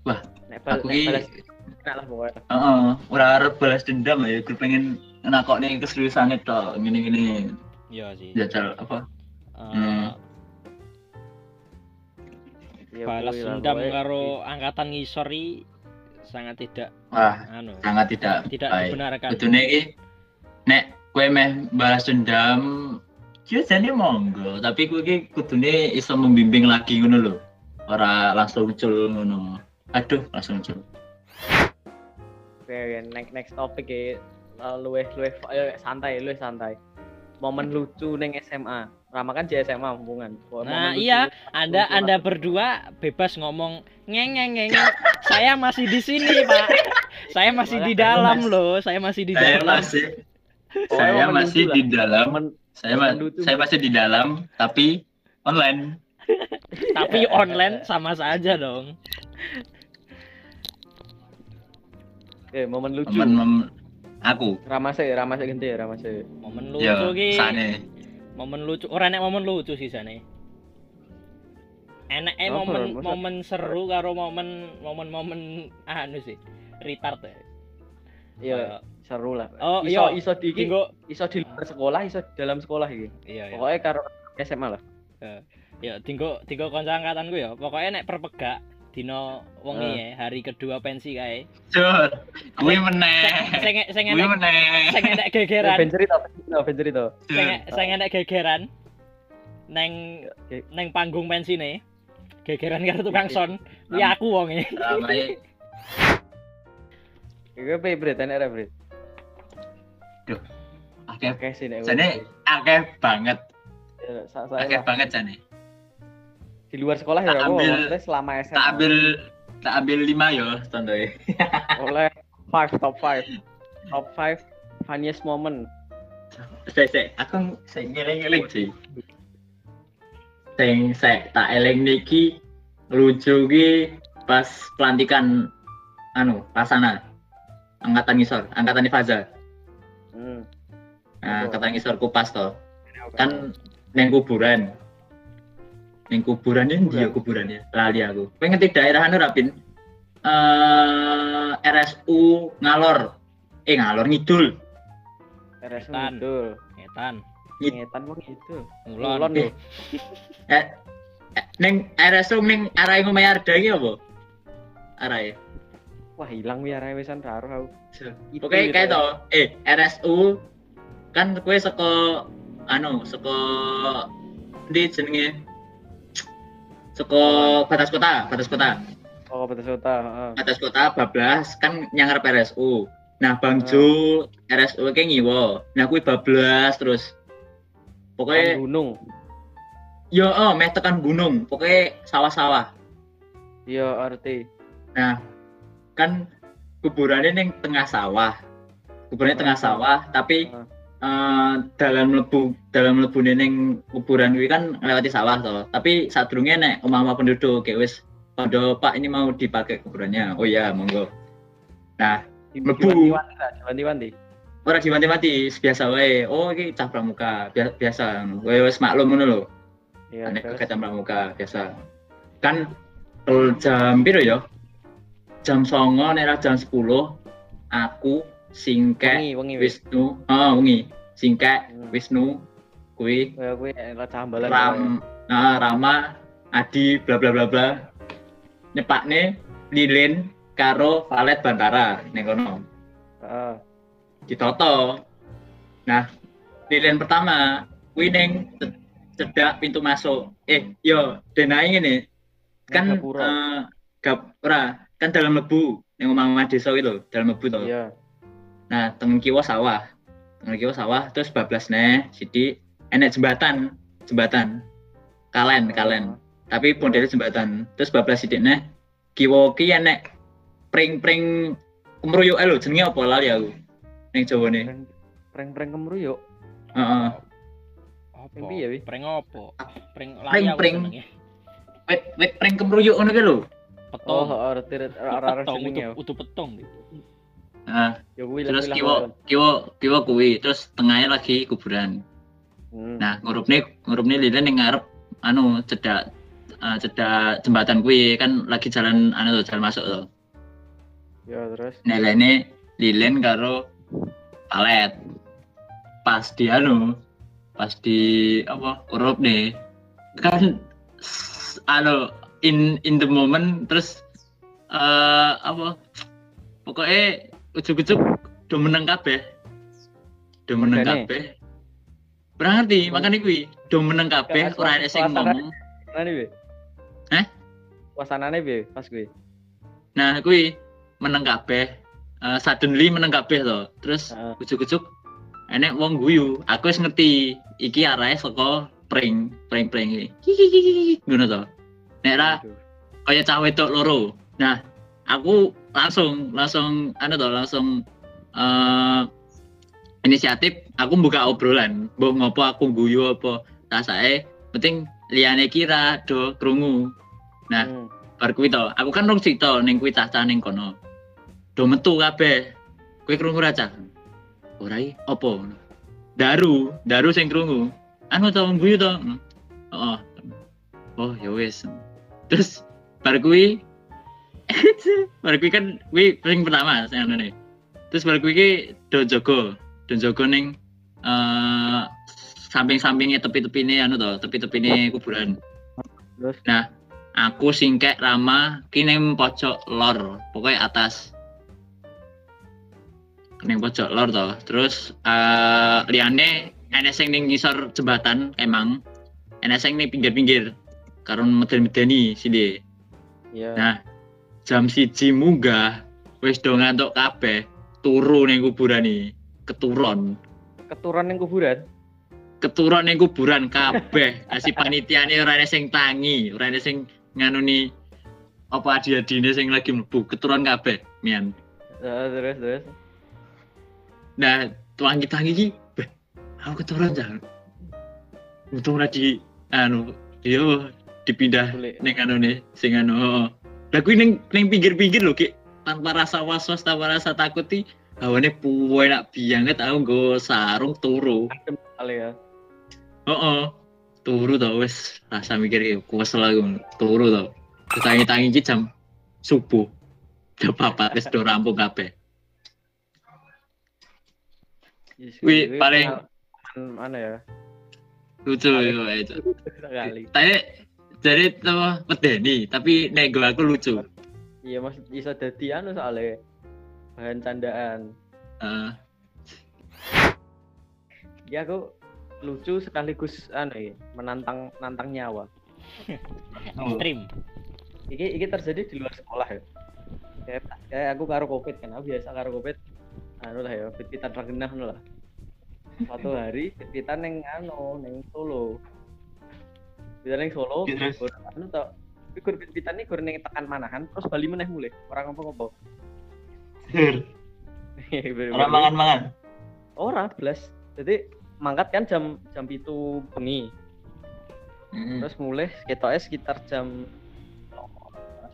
Speaker 2: Wah, nek aku iki enak lah pokoknya. Heeh, ora arep balas dendam ya, gue pengen nakokne keseriusan itu ngene-ngene.
Speaker 3: Iya sih.
Speaker 2: Jajal apa?
Speaker 3: Uh, hmm. balas dendam karo angkatan ngisori sangat tidak
Speaker 2: Wah, anu, sangat tidak
Speaker 3: tidak baik. dibenarkan.
Speaker 2: Betulnya ini nek kue meh balas dendam Yo jadi monggo, tapi kue ki kudune iso membimbing lagi ngono lho. Ora langsung muncul ngono. Aduh, langsung muncul.
Speaker 1: Oke, next next topik ya. Luweh luweh santai, luweh santai. Momen lucu neng SMA Rama kan di SMA hubungan.
Speaker 3: Nah iya, Anda Anda berdua bebas ngomong ngeng ngeng ngeng. saya masih di sini pak. Saya masih di dalam loh. Saya masih di
Speaker 2: saya
Speaker 3: dalam.
Speaker 2: Masih, oh, saya masih di dalam. Saya ma saya masih di dalam, tapi online.
Speaker 3: Tapi online sama saja dong.
Speaker 1: Eh, momen lucu.
Speaker 2: Momen, momen aku.
Speaker 1: Ramase, ramase ganti ya, ramase.
Speaker 3: Momen lucu ki.
Speaker 2: sane.
Speaker 3: Momen lucu. Ora nek momen lucu sih sane. Enak eh
Speaker 1: Apa,
Speaker 3: momen
Speaker 1: masa-
Speaker 3: momen seru karo momen momen-momen anu sih. Retard ya.
Speaker 1: Iya, seru lah.
Speaker 3: Oh,
Speaker 1: iso
Speaker 3: iya.
Speaker 1: iso di iso di luar sekolah, iso dalam sekolah iki.
Speaker 3: iya iya.
Speaker 1: Pokoknya karo SMA lah.
Speaker 3: Ya tinggo tinggo kanca angkatanku ya. Pokoknya nek perpegak dino wengi
Speaker 1: Ah.
Speaker 3: ya, hari kedua pensi kae.
Speaker 2: Cur, kuwi meneh.
Speaker 3: sing sing
Speaker 2: Kuwi
Speaker 3: enek
Speaker 2: meneh.
Speaker 3: sing enek gegeran.
Speaker 1: Ben cerita, ben cerita, ben cerita.
Speaker 3: sing sing enek gegeran neng neng panggung pensine gegeran karo tukang son kuwi aku wonge
Speaker 2: Ramai
Speaker 1: Iku pe Brit, enek ra Brit.
Speaker 2: akeh
Speaker 1: Oke sih nek.
Speaker 2: jane akeh banget.
Speaker 1: Ya,
Speaker 2: Akeh banget jane.
Speaker 1: Di luar sekolah ya
Speaker 2: Tak ambil-
Speaker 1: maksudnya selama SMA.
Speaker 2: Tak ambil tak ambil lima yo contohnya.
Speaker 1: oleh five top five top five funniest moment
Speaker 2: Sik sik, aku sing ngeling-eling sih. Sing sik tak eling niki lucu ki pas pelantikan anu Pasana angkatan ngisor, angkatan Faza.
Speaker 1: hmm.
Speaker 2: Nah, angkatan ngisor kupas to. Kan neng kuburan. Neng kuburan ini dia kuburannya. Lali aku. Kowe ngerti daerah anu Rapin? Eh RSU Ngalor. Eh Ngalor Ngidul.
Speaker 1: RS
Speaker 3: Ngetan.
Speaker 1: betul
Speaker 3: ngetan
Speaker 1: ngetan wong itu
Speaker 3: ngulon
Speaker 1: lho
Speaker 2: Eh, eh, neng RSU neng arah yang ngomong Arda iki apa? Arah ya.
Speaker 1: wah hilang wi arek wisan karo aku Itu
Speaker 2: Oke, kayak
Speaker 1: ya.
Speaker 2: to. Eh, RSU kan kue seko anu, seko di jenenge seko batas kota, batas kota.
Speaker 1: oh betul kota heeh
Speaker 2: Batas kota bablas kan nyang ngarep RSU. Nah, Bang
Speaker 1: Ah.
Speaker 2: Jo RSU kayak ngiwo. Nah, kuwi bablas terus. Pokoknya
Speaker 1: gunung
Speaker 2: yo oh, meh tekan gunung, pokoknya sawah-sawah.
Speaker 1: iya arti
Speaker 2: Nah, kan kuburannya ning tengah sawah. Kuburannya tengah
Speaker 1: Ah.
Speaker 2: sawah, tapi
Speaker 1: Ah.
Speaker 2: Eh, dalam lebu dalam lebu ning kuburan kuwi kan ngelewati sawah toh. Tapi sadurunge nek omah-omah penduduk kayak wis pada Pak ini mau dipakai kuburannya. Oh iya, monggo. Nah, Mlebu.
Speaker 1: diwanti-wanti lah, diwanti-wanti
Speaker 2: ora diwanti-wanti biasa wae. Oh, iki cah pramuka, Bia- biasa. Wae wis maklum ngono lho.
Speaker 1: iya
Speaker 2: Nek kegiatan pramuka biasa. Kan jam piro ya? Jam 09.00 nek jam 10 aku singkek
Speaker 1: wengi wengi wis.
Speaker 2: Wisnu, ah wengi. Singkek
Speaker 1: Hmm.
Speaker 2: Wisnu kuwi
Speaker 1: Kayak kuwi enak cambalan
Speaker 2: Ram nah, Rama Adi bla bla bla bla. Nyepakne lilin karo valet bantara ning kono.
Speaker 1: Heeh
Speaker 2: ditoto. Nah lilin pertama kuwi ning ce- cedak pintu masuk. Eh yo denai ngene. Kan
Speaker 1: Gapura.
Speaker 2: eh, gap ora kan dalam lebu ning omah-omah desa itu dalam lebu to.
Speaker 1: Iya
Speaker 2: Nah, tengen kiwa sawah. Tengen kiwa sawah terus bablas neh sithik enek jembatan, jembatan. Kalen, kalen. Tapi modele jembatan. Terus bablas sithik neh kiwa ki enek pring-pring kemruyuk lho jenenge apa lali aku. Ning Jawane.
Speaker 1: Prank- prank-prank kemru yuk
Speaker 2: Heeh.
Speaker 3: apa
Speaker 1: Prank piye, Wi?
Speaker 3: prank opo lari aku
Speaker 2: prank.
Speaker 3: senenge.
Speaker 2: Wit wit pring kemruyuk ngono ki lho.
Speaker 1: oh
Speaker 3: petong
Speaker 1: heeh arti ora-ora
Speaker 3: petong
Speaker 1: jenenge ya
Speaker 3: utuh utuh petong
Speaker 2: Nah,
Speaker 1: ya kuwi
Speaker 2: terus kiwa kiwa kiwa kuwi terus tengahnya lagi kuburan.
Speaker 1: Hmm.
Speaker 2: Nah, ngurupne ngurupne lilin ning ngarep anu cedak eh, cedak jembatan kuwi kan lagi jalan anu tuh, jalan masuk tuh.
Speaker 1: ya terus
Speaker 2: Nelene lilin karo palet. Pas di anu, pas di apa urup nih kan anu in in the moment terus eh apa pokoknya ujuk-ujuk do meneng kabeh meneng
Speaker 1: Makanya.
Speaker 2: kabeh Pernah ngerti, makanya kuwi do meneng kabeh ora ada sing ngomong.
Speaker 1: Nani be?
Speaker 2: Hah?
Speaker 1: Wasanane be pas kuwi.
Speaker 2: Nah, kuwi meneng kabeh. Eh, suddenly meneng kabeh to. Terus
Speaker 1: Heeh.
Speaker 2: ujuk-ujuk enek wong guyu. Aku wis ngerti iki arahe saka pring, pring-pring iki. Ngono to. Nek ra kaya cah wedok loro. Nah, aku langsung langsung anu to, langsung eh inisiatif aku buka obrolan. Mbok ngopo aku guyu apa rasake penting liane kira do krungu. Nah, hmm. bar kuwi to, aku kan rong cita ning kuwi cah-cah ning kono. Do metu kabeh. Kowe krungu ra cah? Ora iki opo? Daru, daru sing krungu. Anu to guyu to. Oh. Oh, ya wis. Terus bar kuwi bar kuwi kan kuwi ring pertama sing anu nih. Terus bar kuwi do jogo, do jogo ning uh, samping-sampingnya tepi-tepi ini anu toh, tepi-tepi ini kuburan. Terus? Nah, aku singkek Rama kini pojok lor, pokoknya atas. Kini pojok lor toh. Terus uh, liane enes sing ning ngisor jembatan emang enes sing ning pinggir-pinggir. Karena meden-medeni sini. Iya. Nah, jam siji munggah wis do ngantuk kabeh turu ning kuburan iki. Keturun.
Speaker 1: Keturun ning kuburan?
Speaker 2: keturun yang kuburan kabeh si panitiane ora ana sing tangi ora ana sing nganuni apa adi-adine sing lagi mlebu keturun kabeh mian
Speaker 1: uh, terus terus
Speaker 2: nah tuangi tangi iki aku keturun jangan untung ora di anu yo dipindah ning anune sing anu lah kuwi ning ning pinggir-pinggir lho ki. Tanpa rasa was-was tanpa rasa takut iki hawane puwe nak banget aku nggo sarung turu. Kali ya. Oh, oh. turu tau wes. Rasa mikir kesel aku turu tau tangi-tangi iki jam subuh. Jam apa wes do rampung kabeh. Wih, paling
Speaker 1: mana ya?
Speaker 2: Lucu ya itu. Tapi jadi apa pedeni, tapi nego aku lucu.
Speaker 1: Iya, mas bisa jadi anu soalnya bahan candaan. Uh. Ya aku lucu sekaligus anu ya, menantang menantang nyawa.
Speaker 3: Ekstrim.
Speaker 1: Iki iki terjadi di luar sekolah ya. Kayak, kayak aku karo covid kan, aku biasa karo covid. Anu lah ya, kita tergenah lah. Suatu hari kita neng anu neng Solo. Neng Solo, anu tau. Gur kita nih gur neng tekan manahan, terus Bali meneh mulai. Orang ngopo-ngopo.
Speaker 2: Orang mangan-mangan.
Speaker 1: Orang belas. Jadi mangkat kan jam jam itu bengi mm. terus mulai kita sekitar jam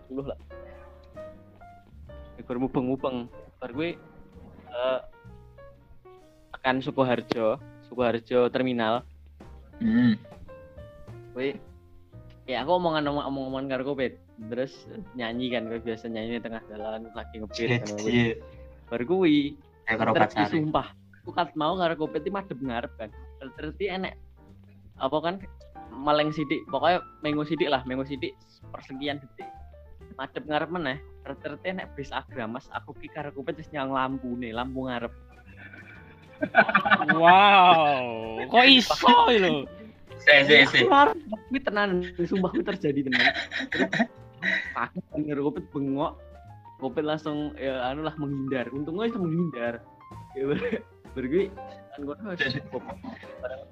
Speaker 1: sepuluh lah gue mubeng-mubeng baru gue uh, akan Sukoharjo Sukoharjo terminal mm. Gue ya aku omongan omong omongan karo kowe terus nyanyi kan gue biasa nyanyi di tengah jalan lagi ngebir kan baru gue terus sumpah aku kat mau karo kopet iki madhep ngarep kan. Terus enek apa kan maleng sidik. Pokoknya minggu sidik lah minggu sidik persekian detik. Madhep ngarep meneh. Terus enek bis agramas aku ki karo kopet wis nyang lampu nih lampu ngarep.
Speaker 3: Wow kok iso lho
Speaker 2: saya saya saya
Speaker 1: tapi tenan. Sumpah itu terjadi tenan. Aku denger kopet bengok. Kopet langsung ya anu lah menghindar. Untungnya itu menghindar. Ya, bergi kan gue harus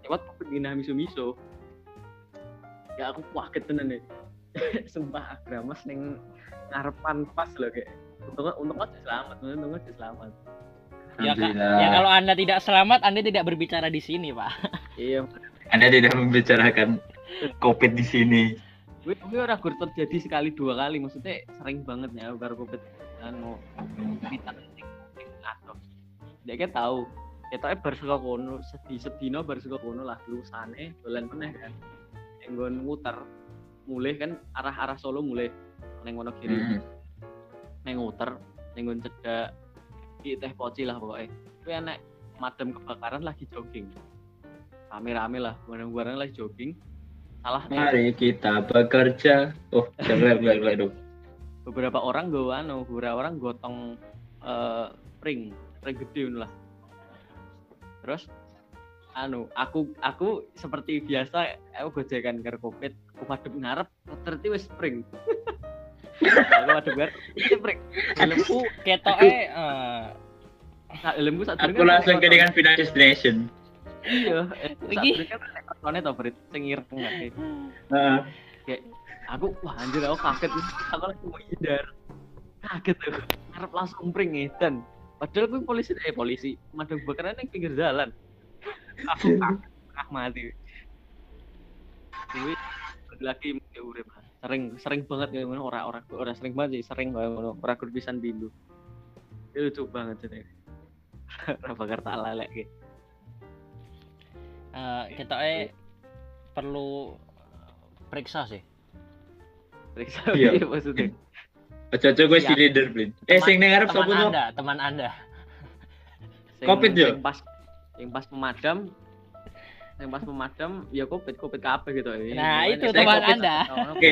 Speaker 1: lewat gina miso miso ya aku kaget tenan nih sumpah agramas neng ngarepan pas loh kayak. Untungnya untungnya selamat. Untungnya selamat.
Speaker 3: Ya, ya kalau anda tidak selamat anda tidak berbicara di sini pak.
Speaker 1: Iya
Speaker 2: anda tidak membicarakan covid di sini.
Speaker 1: Gue gue orang gue terjadi sekali dua kali. Maksudnya sering banget ya baru covid. Anu kita dia kan tahu. Kita bar saka kono sedih sedino bar saka kono lah. Lusane dolan meneh kan. Enggon muter mulai kan arah-arah Solo mulai neng kono kiri mm. neng muter nenggon cedak di teh poci lah pokoknya. Itu enak madam kebakaran lagi jogging rame-rame lah bareng-bareng lagi jogging. Salah
Speaker 2: mari kita bekerja. Oh jangan beberapa
Speaker 1: beberapa orang gue anu beberapa orang gotong uh, ring ring gede lah. Terus anu aku aku seperti biasa aku gojekan karo covid. Aku madep ngarep terus wis spring. Aku madep ngarep spring.
Speaker 3: Helmku ketoke eh
Speaker 1: helmku
Speaker 2: saat aku langsung ke dengan final destination
Speaker 1: iya. Iki kan kartone to Brit? Sing ireng heeh. Kayak aku wah anjir aku kaget aku langsung menghindar. Kaget tuh ngarep langsung spring dan Padahal gue polisi eh polisi. Madang kebakaran yang pinggir jalan. Aku ah mati. Gue lagi mungkin urip sering sering banget kayak ngono ora ora ora sering banget sih sering kayak ngono. Ora kudu pisan bindu. Itu lucu banget sih ora bakar tak lalek gitu
Speaker 3: uh, kita eh perlu periksa sih
Speaker 1: periksa
Speaker 2: Iya.
Speaker 1: iya maksudnya
Speaker 2: Ojo-ojo gue si
Speaker 1: Siap.
Speaker 2: leader, Blin. Eh, sing ngarep
Speaker 3: teman
Speaker 2: sapa
Speaker 3: anda teman anda
Speaker 2: Covid yo?
Speaker 1: sing pas yang pas pemadam yang pas pemadam ya covid covid kabeh gitu ya
Speaker 3: Nah,
Speaker 1: Pokoknya
Speaker 3: itu
Speaker 2: teman
Speaker 1: covid,
Speaker 3: Anda.
Speaker 1: ono
Speaker 2: Oke.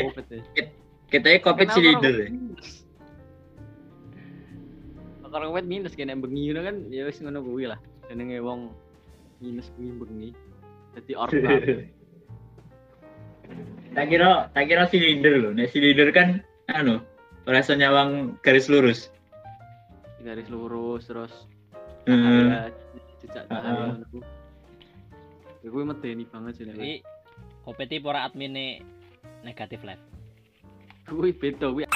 Speaker 1: ya.
Speaker 2: Kita ini covid si leader.
Speaker 1: minus? Kalau covid minus kena bengi ngono kan ya wis ngono kuwi lah. Jenenge wong minus kuwi bengi. Dadi orba.
Speaker 2: Tak kira, tak kira silinder loh. Nek silinder kan anu, rasa nyawang garis lurus.
Speaker 1: garis lurus terus ada jejak ngono ku. Ya medeni banget sih
Speaker 3: jadi kompeti para adminnya negatif live
Speaker 1: Kuwi beda kuwi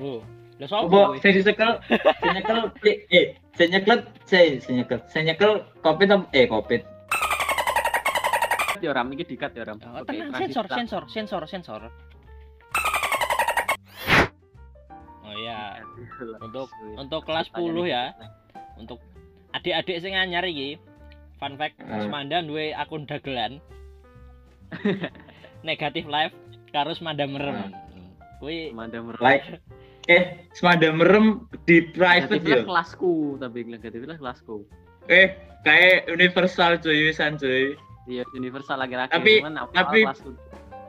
Speaker 3: oh lo sopo
Speaker 2: Apa
Speaker 3: kuwi?
Speaker 2: sing disekel, sing nyekel eh, sing nyekel, sing nyekel, sing nyekel apa- eh covid.
Speaker 1: ya ram iki dikat ya ram.
Speaker 3: Oh,
Speaker 1: Oke,
Speaker 3: tenang sensor
Speaker 1: tak-
Speaker 3: sensor sensor sensor oh iya Untuk- untuk kelas 10 ya untuk adik-adik sing anyar iki fun fact
Speaker 2: Hmm.
Speaker 3: Semanda duwe akun dagelan negatif live karo Semanda merem kuwi
Speaker 1: Manda merem.
Speaker 2: Like eh semada merem di private ya.
Speaker 1: kelasku tapi negatifnya kelasku.
Speaker 2: Eh, kayak universal cuy, wisan cuy.
Speaker 1: Iya universal lagi-lagi.
Speaker 2: Tapi-
Speaker 1: cuman
Speaker 2: tapi-.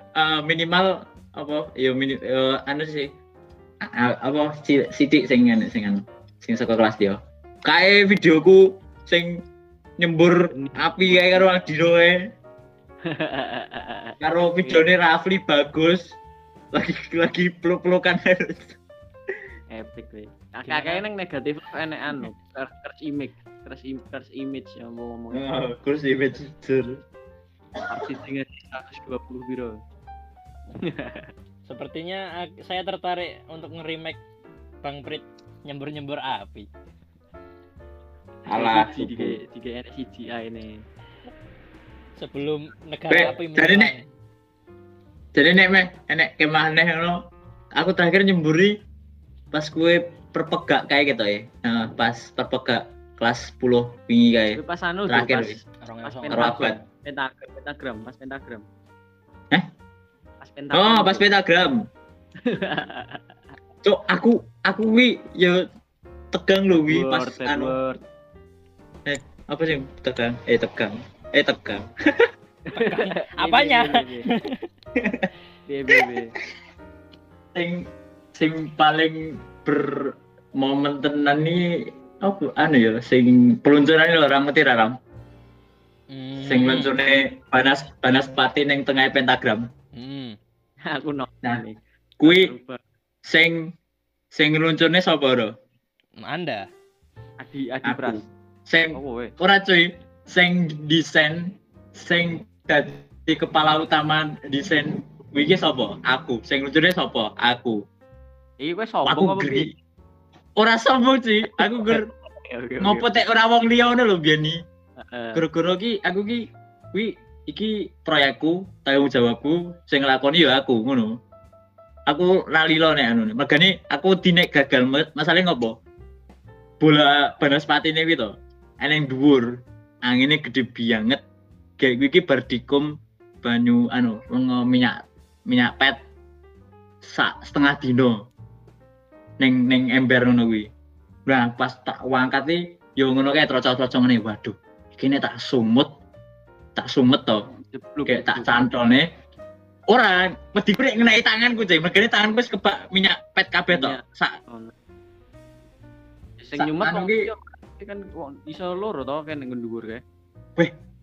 Speaker 2: Eh, minimal apa ya mini eh, anu sih a- apa si Siti sing anu sing anu sing saka kelas dia kayak videoku sing nyembur api kayak karo Aldino ae. karo videone Rafli bagus lagi lagi peluk-pelukan
Speaker 1: epic.
Speaker 3: Gimana?
Speaker 1: Kakaknya nang negatif enek anu, curse image, curse im curse image ya mau ngomong.
Speaker 2: oh, kurus image jujur
Speaker 1: Arsi tinggal 120 biro.
Speaker 3: sepertinya saya tertarik untuk nge-remake Bang Prit nyembur-nyembur api
Speaker 2: Alah,
Speaker 1: tiga tiga enek CGI ini.
Speaker 3: sebelum negara
Speaker 2: Bre,
Speaker 3: api
Speaker 2: jadi
Speaker 3: menyerang.
Speaker 2: nek- jadi nek meh enek kemah neh ngono aku terakhir nyemburi pas kue perpegak kayak gitu ya nah, pas perpegak kelas 10 wingi kayak
Speaker 1: pas anu
Speaker 2: Terakhir,
Speaker 1: pas
Speaker 2: wis.
Speaker 3: Orang
Speaker 1: pas
Speaker 3: yang
Speaker 2: Karo abad.
Speaker 1: Pentagram, pentagram, pas pentagram.
Speaker 2: Eh?
Speaker 1: Pas pentagram.
Speaker 2: oh pas pentagram cok aku aku wi ya tegang lho wi pas
Speaker 1: Word,
Speaker 2: anu
Speaker 1: word.
Speaker 2: apa sih tegang eh tegang eh tegang
Speaker 3: Apanya?
Speaker 1: Iya.
Speaker 2: sing sing paling bermomen tenan nih apa anu ya sing peluncuran lho orang ngerti ra, Ram
Speaker 3: Hmm.
Speaker 2: sing luncurne panas panas pati ning tengah pentagram.
Speaker 3: Hmm.
Speaker 1: Aku nonton
Speaker 2: Nah.
Speaker 1: nih.
Speaker 2: kui sing sing luncurne sapa ro?
Speaker 3: Anda.
Speaker 1: Adi Adi
Speaker 2: Aku.
Speaker 1: Pras.
Speaker 2: sing
Speaker 1: Oh,
Speaker 2: ora cuy. Sing desain sing dadi kepala utama desain. Wiki sapa? Aku. Sing luncurne sapa? Aku.
Speaker 1: Iki kowe
Speaker 2: aku
Speaker 1: sombong apa
Speaker 2: ora sombong cuy. Aku ger ngopo tek ora wong liya ngono lho biyen gara-gara ki aku ki wi iki proyekku tanggung jawabku sing nglakoni ya aku ngono. Aku lali lo nek anu megane aku dinek gagal ma- masalahnya ngopo? Bola banaspati ini gitu eneng dhuwur angine gede banget. Kayak gue ki bar dikum banyu anu lengo minyak minyak pet sak setengah dino neng neng ember ngono kuwi. Nah pas tak wangkat nih yo ngono kayak trocok-trocok ngene waduh kini tak sumut tak sumet to. Kayak tak cantolne ora wedi krek ngenai tanganku cuy megane tanganku kebak minyak pet kabeh to. Sak
Speaker 1: Sing
Speaker 2: Sa-
Speaker 1: nyumet
Speaker 2: anu
Speaker 1: wong
Speaker 2: ki-
Speaker 1: liya, kan iso loro to kan ning dhuwur kae.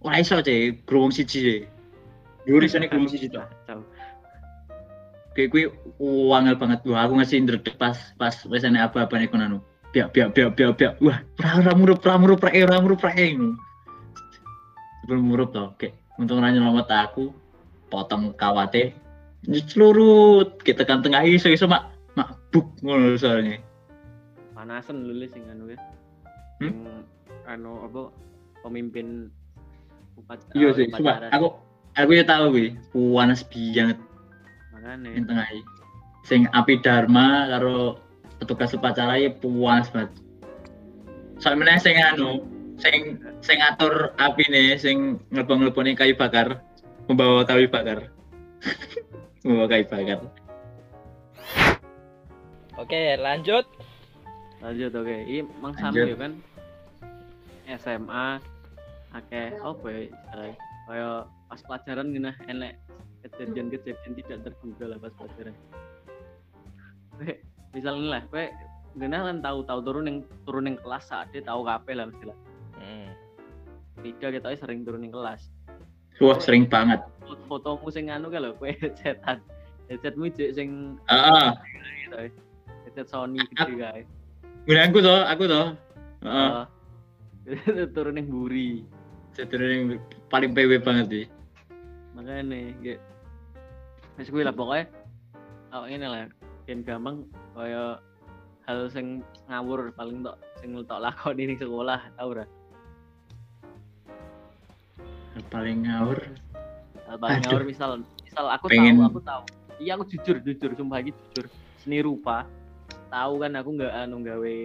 Speaker 2: ora iso cuy growong siji cuy dhuwur isone growong siji to. Kayak kuwi wangel banget. Wah aku ngasih ndredeg pas pas enek apa-apa nek kono biak biak biak biak biak. Wah murup ora ora murup ora ngono sebelum murup to oke untung ora nyelamet aku potong kawate celurut kita kan tengah iso iso mak mak buk ngono soalnya
Speaker 1: Panasan lho sing anu ya.
Speaker 2: Hmm?
Speaker 1: Anu apa pemimpin upacara.
Speaker 2: iya sih
Speaker 1: upacara.
Speaker 2: aku aku ya tahu gue panas banget
Speaker 1: makanya
Speaker 2: yang tengah sing api dharma karo petugas upacara ya puas banget soalnya sing anu sing sing ngatur api nih sing ngelebong ngeleboni kayu bakar membawa kayu bakar. Membawa kayu bakar.
Speaker 3: Oke, lanjut.
Speaker 1: lanjut oke. Ini mang. Samu ya kan? SMA akeh apa ya istilahnya? Kaya pas pelajaran gini enek kejadian-kejadian tidak terduga lah pas pelajaran. Misalnya lah kowe gini kan tahu tahu turun yang turun yang kelas saat dia tahu kape lah lah
Speaker 3: Hmm.
Speaker 1: tiga kita sering turun yang kelas.
Speaker 2: Wah sering banget.
Speaker 1: Foto- fotomu sing anu kalau kowe headsetan. Headsetmu jek sing
Speaker 2: ah
Speaker 1: gitu ya. headset Sony gede kae.
Speaker 2: Gue aku toh aku toh. Heeh.
Speaker 1: Oh. turun yang buri
Speaker 2: yang paling PW banget sih
Speaker 1: makanya nih gak Wis kuwi lah pokoknya oh ini lah yang gampang kaya hal sing ngawur paling tok sing tok lakoni ning sekolah tau ora
Speaker 2: paling ngawur
Speaker 1: paling
Speaker 2: Aduh.
Speaker 1: ngawur misal misal aku
Speaker 2: Pengen-
Speaker 1: tahu aku tahu iya aku jujur jujur sumpah iki jujur seni rupa tahu kan aku nggak anu gawe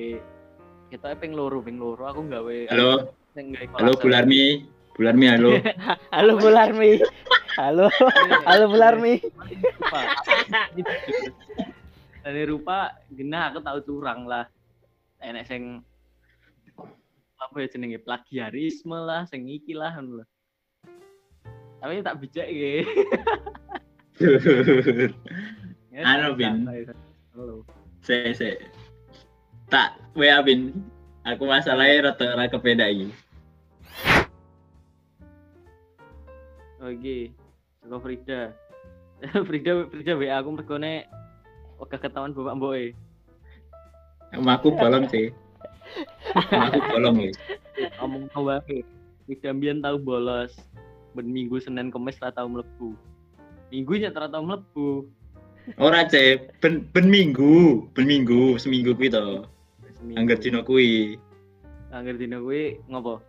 Speaker 1: kita ping loro ping loro aku gawe
Speaker 2: halo
Speaker 1: gawe
Speaker 2: halo. Bularmi Bularmi halo
Speaker 3: Halo Bularmi. Halo. Halo Bularmi.
Speaker 1: dari rupa genah aku tahu curang lah enek sing apa ya jenenge plagiarisme lah sing iki lah lho. Tapi tak bijak iki Ya, tak-
Speaker 2: Bin. se se tak WA Bin aku masalahnya rata rata kepeda ini
Speaker 1: Oke, saka Frida. Frida Frida WA aku mergone Oke ketahuan bapak mboke.
Speaker 2: aku bolong sih aku bolong nih
Speaker 1: Ngomong wae. Frida mbiyen tau bolos. Ben minggu Senin Kamis ra tau mlebu. Minggu nyet ra tau mlebu.
Speaker 2: ora cek ben ben minggu. Ben minggu seminggu kuwi to. Angger dino kuwi.
Speaker 1: Angger dino kuwi ngopo?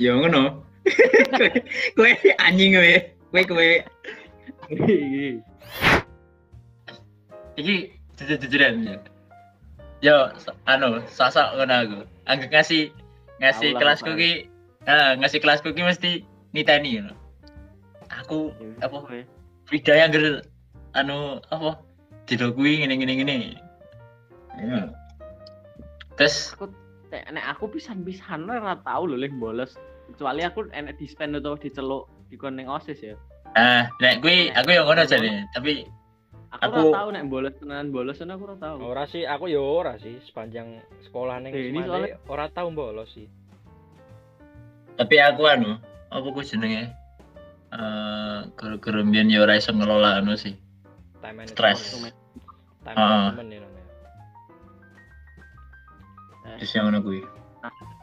Speaker 2: ya ngono. Kowe anjing kowe. Kowe kowe.
Speaker 1: Iki.
Speaker 2: jujur-jujuran ya yo anu sosok ngono aku. Angger ngasih ngasih
Speaker 1: Tahu lah,
Speaker 2: kelasku
Speaker 1: Pak.
Speaker 2: ki ah ngasih kelasku ki mesti niteni ngono aku
Speaker 1: Ya,
Speaker 2: apa
Speaker 1: kowe.
Speaker 2: Frida yang ger anu apa dino kuwi ngene ngene ngene ya terus
Speaker 1: Aku nek aku pisan-pisan ora tau lho leh bolos. Kecuali aku enek dispen atau diceluk dikon ning OSIS ya.
Speaker 2: ah nek kuwi aku yang ngono jane tapi
Speaker 1: Aku,
Speaker 2: Aku-
Speaker 1: ora tau nek bolos tenan bolos tenan aku ora tau.
Speaker 3: Ora sih, aku yo ora sih sepanjang sekolah ning
Speaker 1: Eh, ini
Speaker 3: Semade ora tau bolos sih.
Speaker 2: Tapi aku anu apa ku jenenge eh gara-gara mbiyen ya ora iso ngelola anu sih
Speaker 3: Time management.
Speaker 2: Stres.
Speaker 3: Time
Speaker 2: Ah.
Speaker 3: management ya namanya.
Speaker 2: terus yang ngono kuwi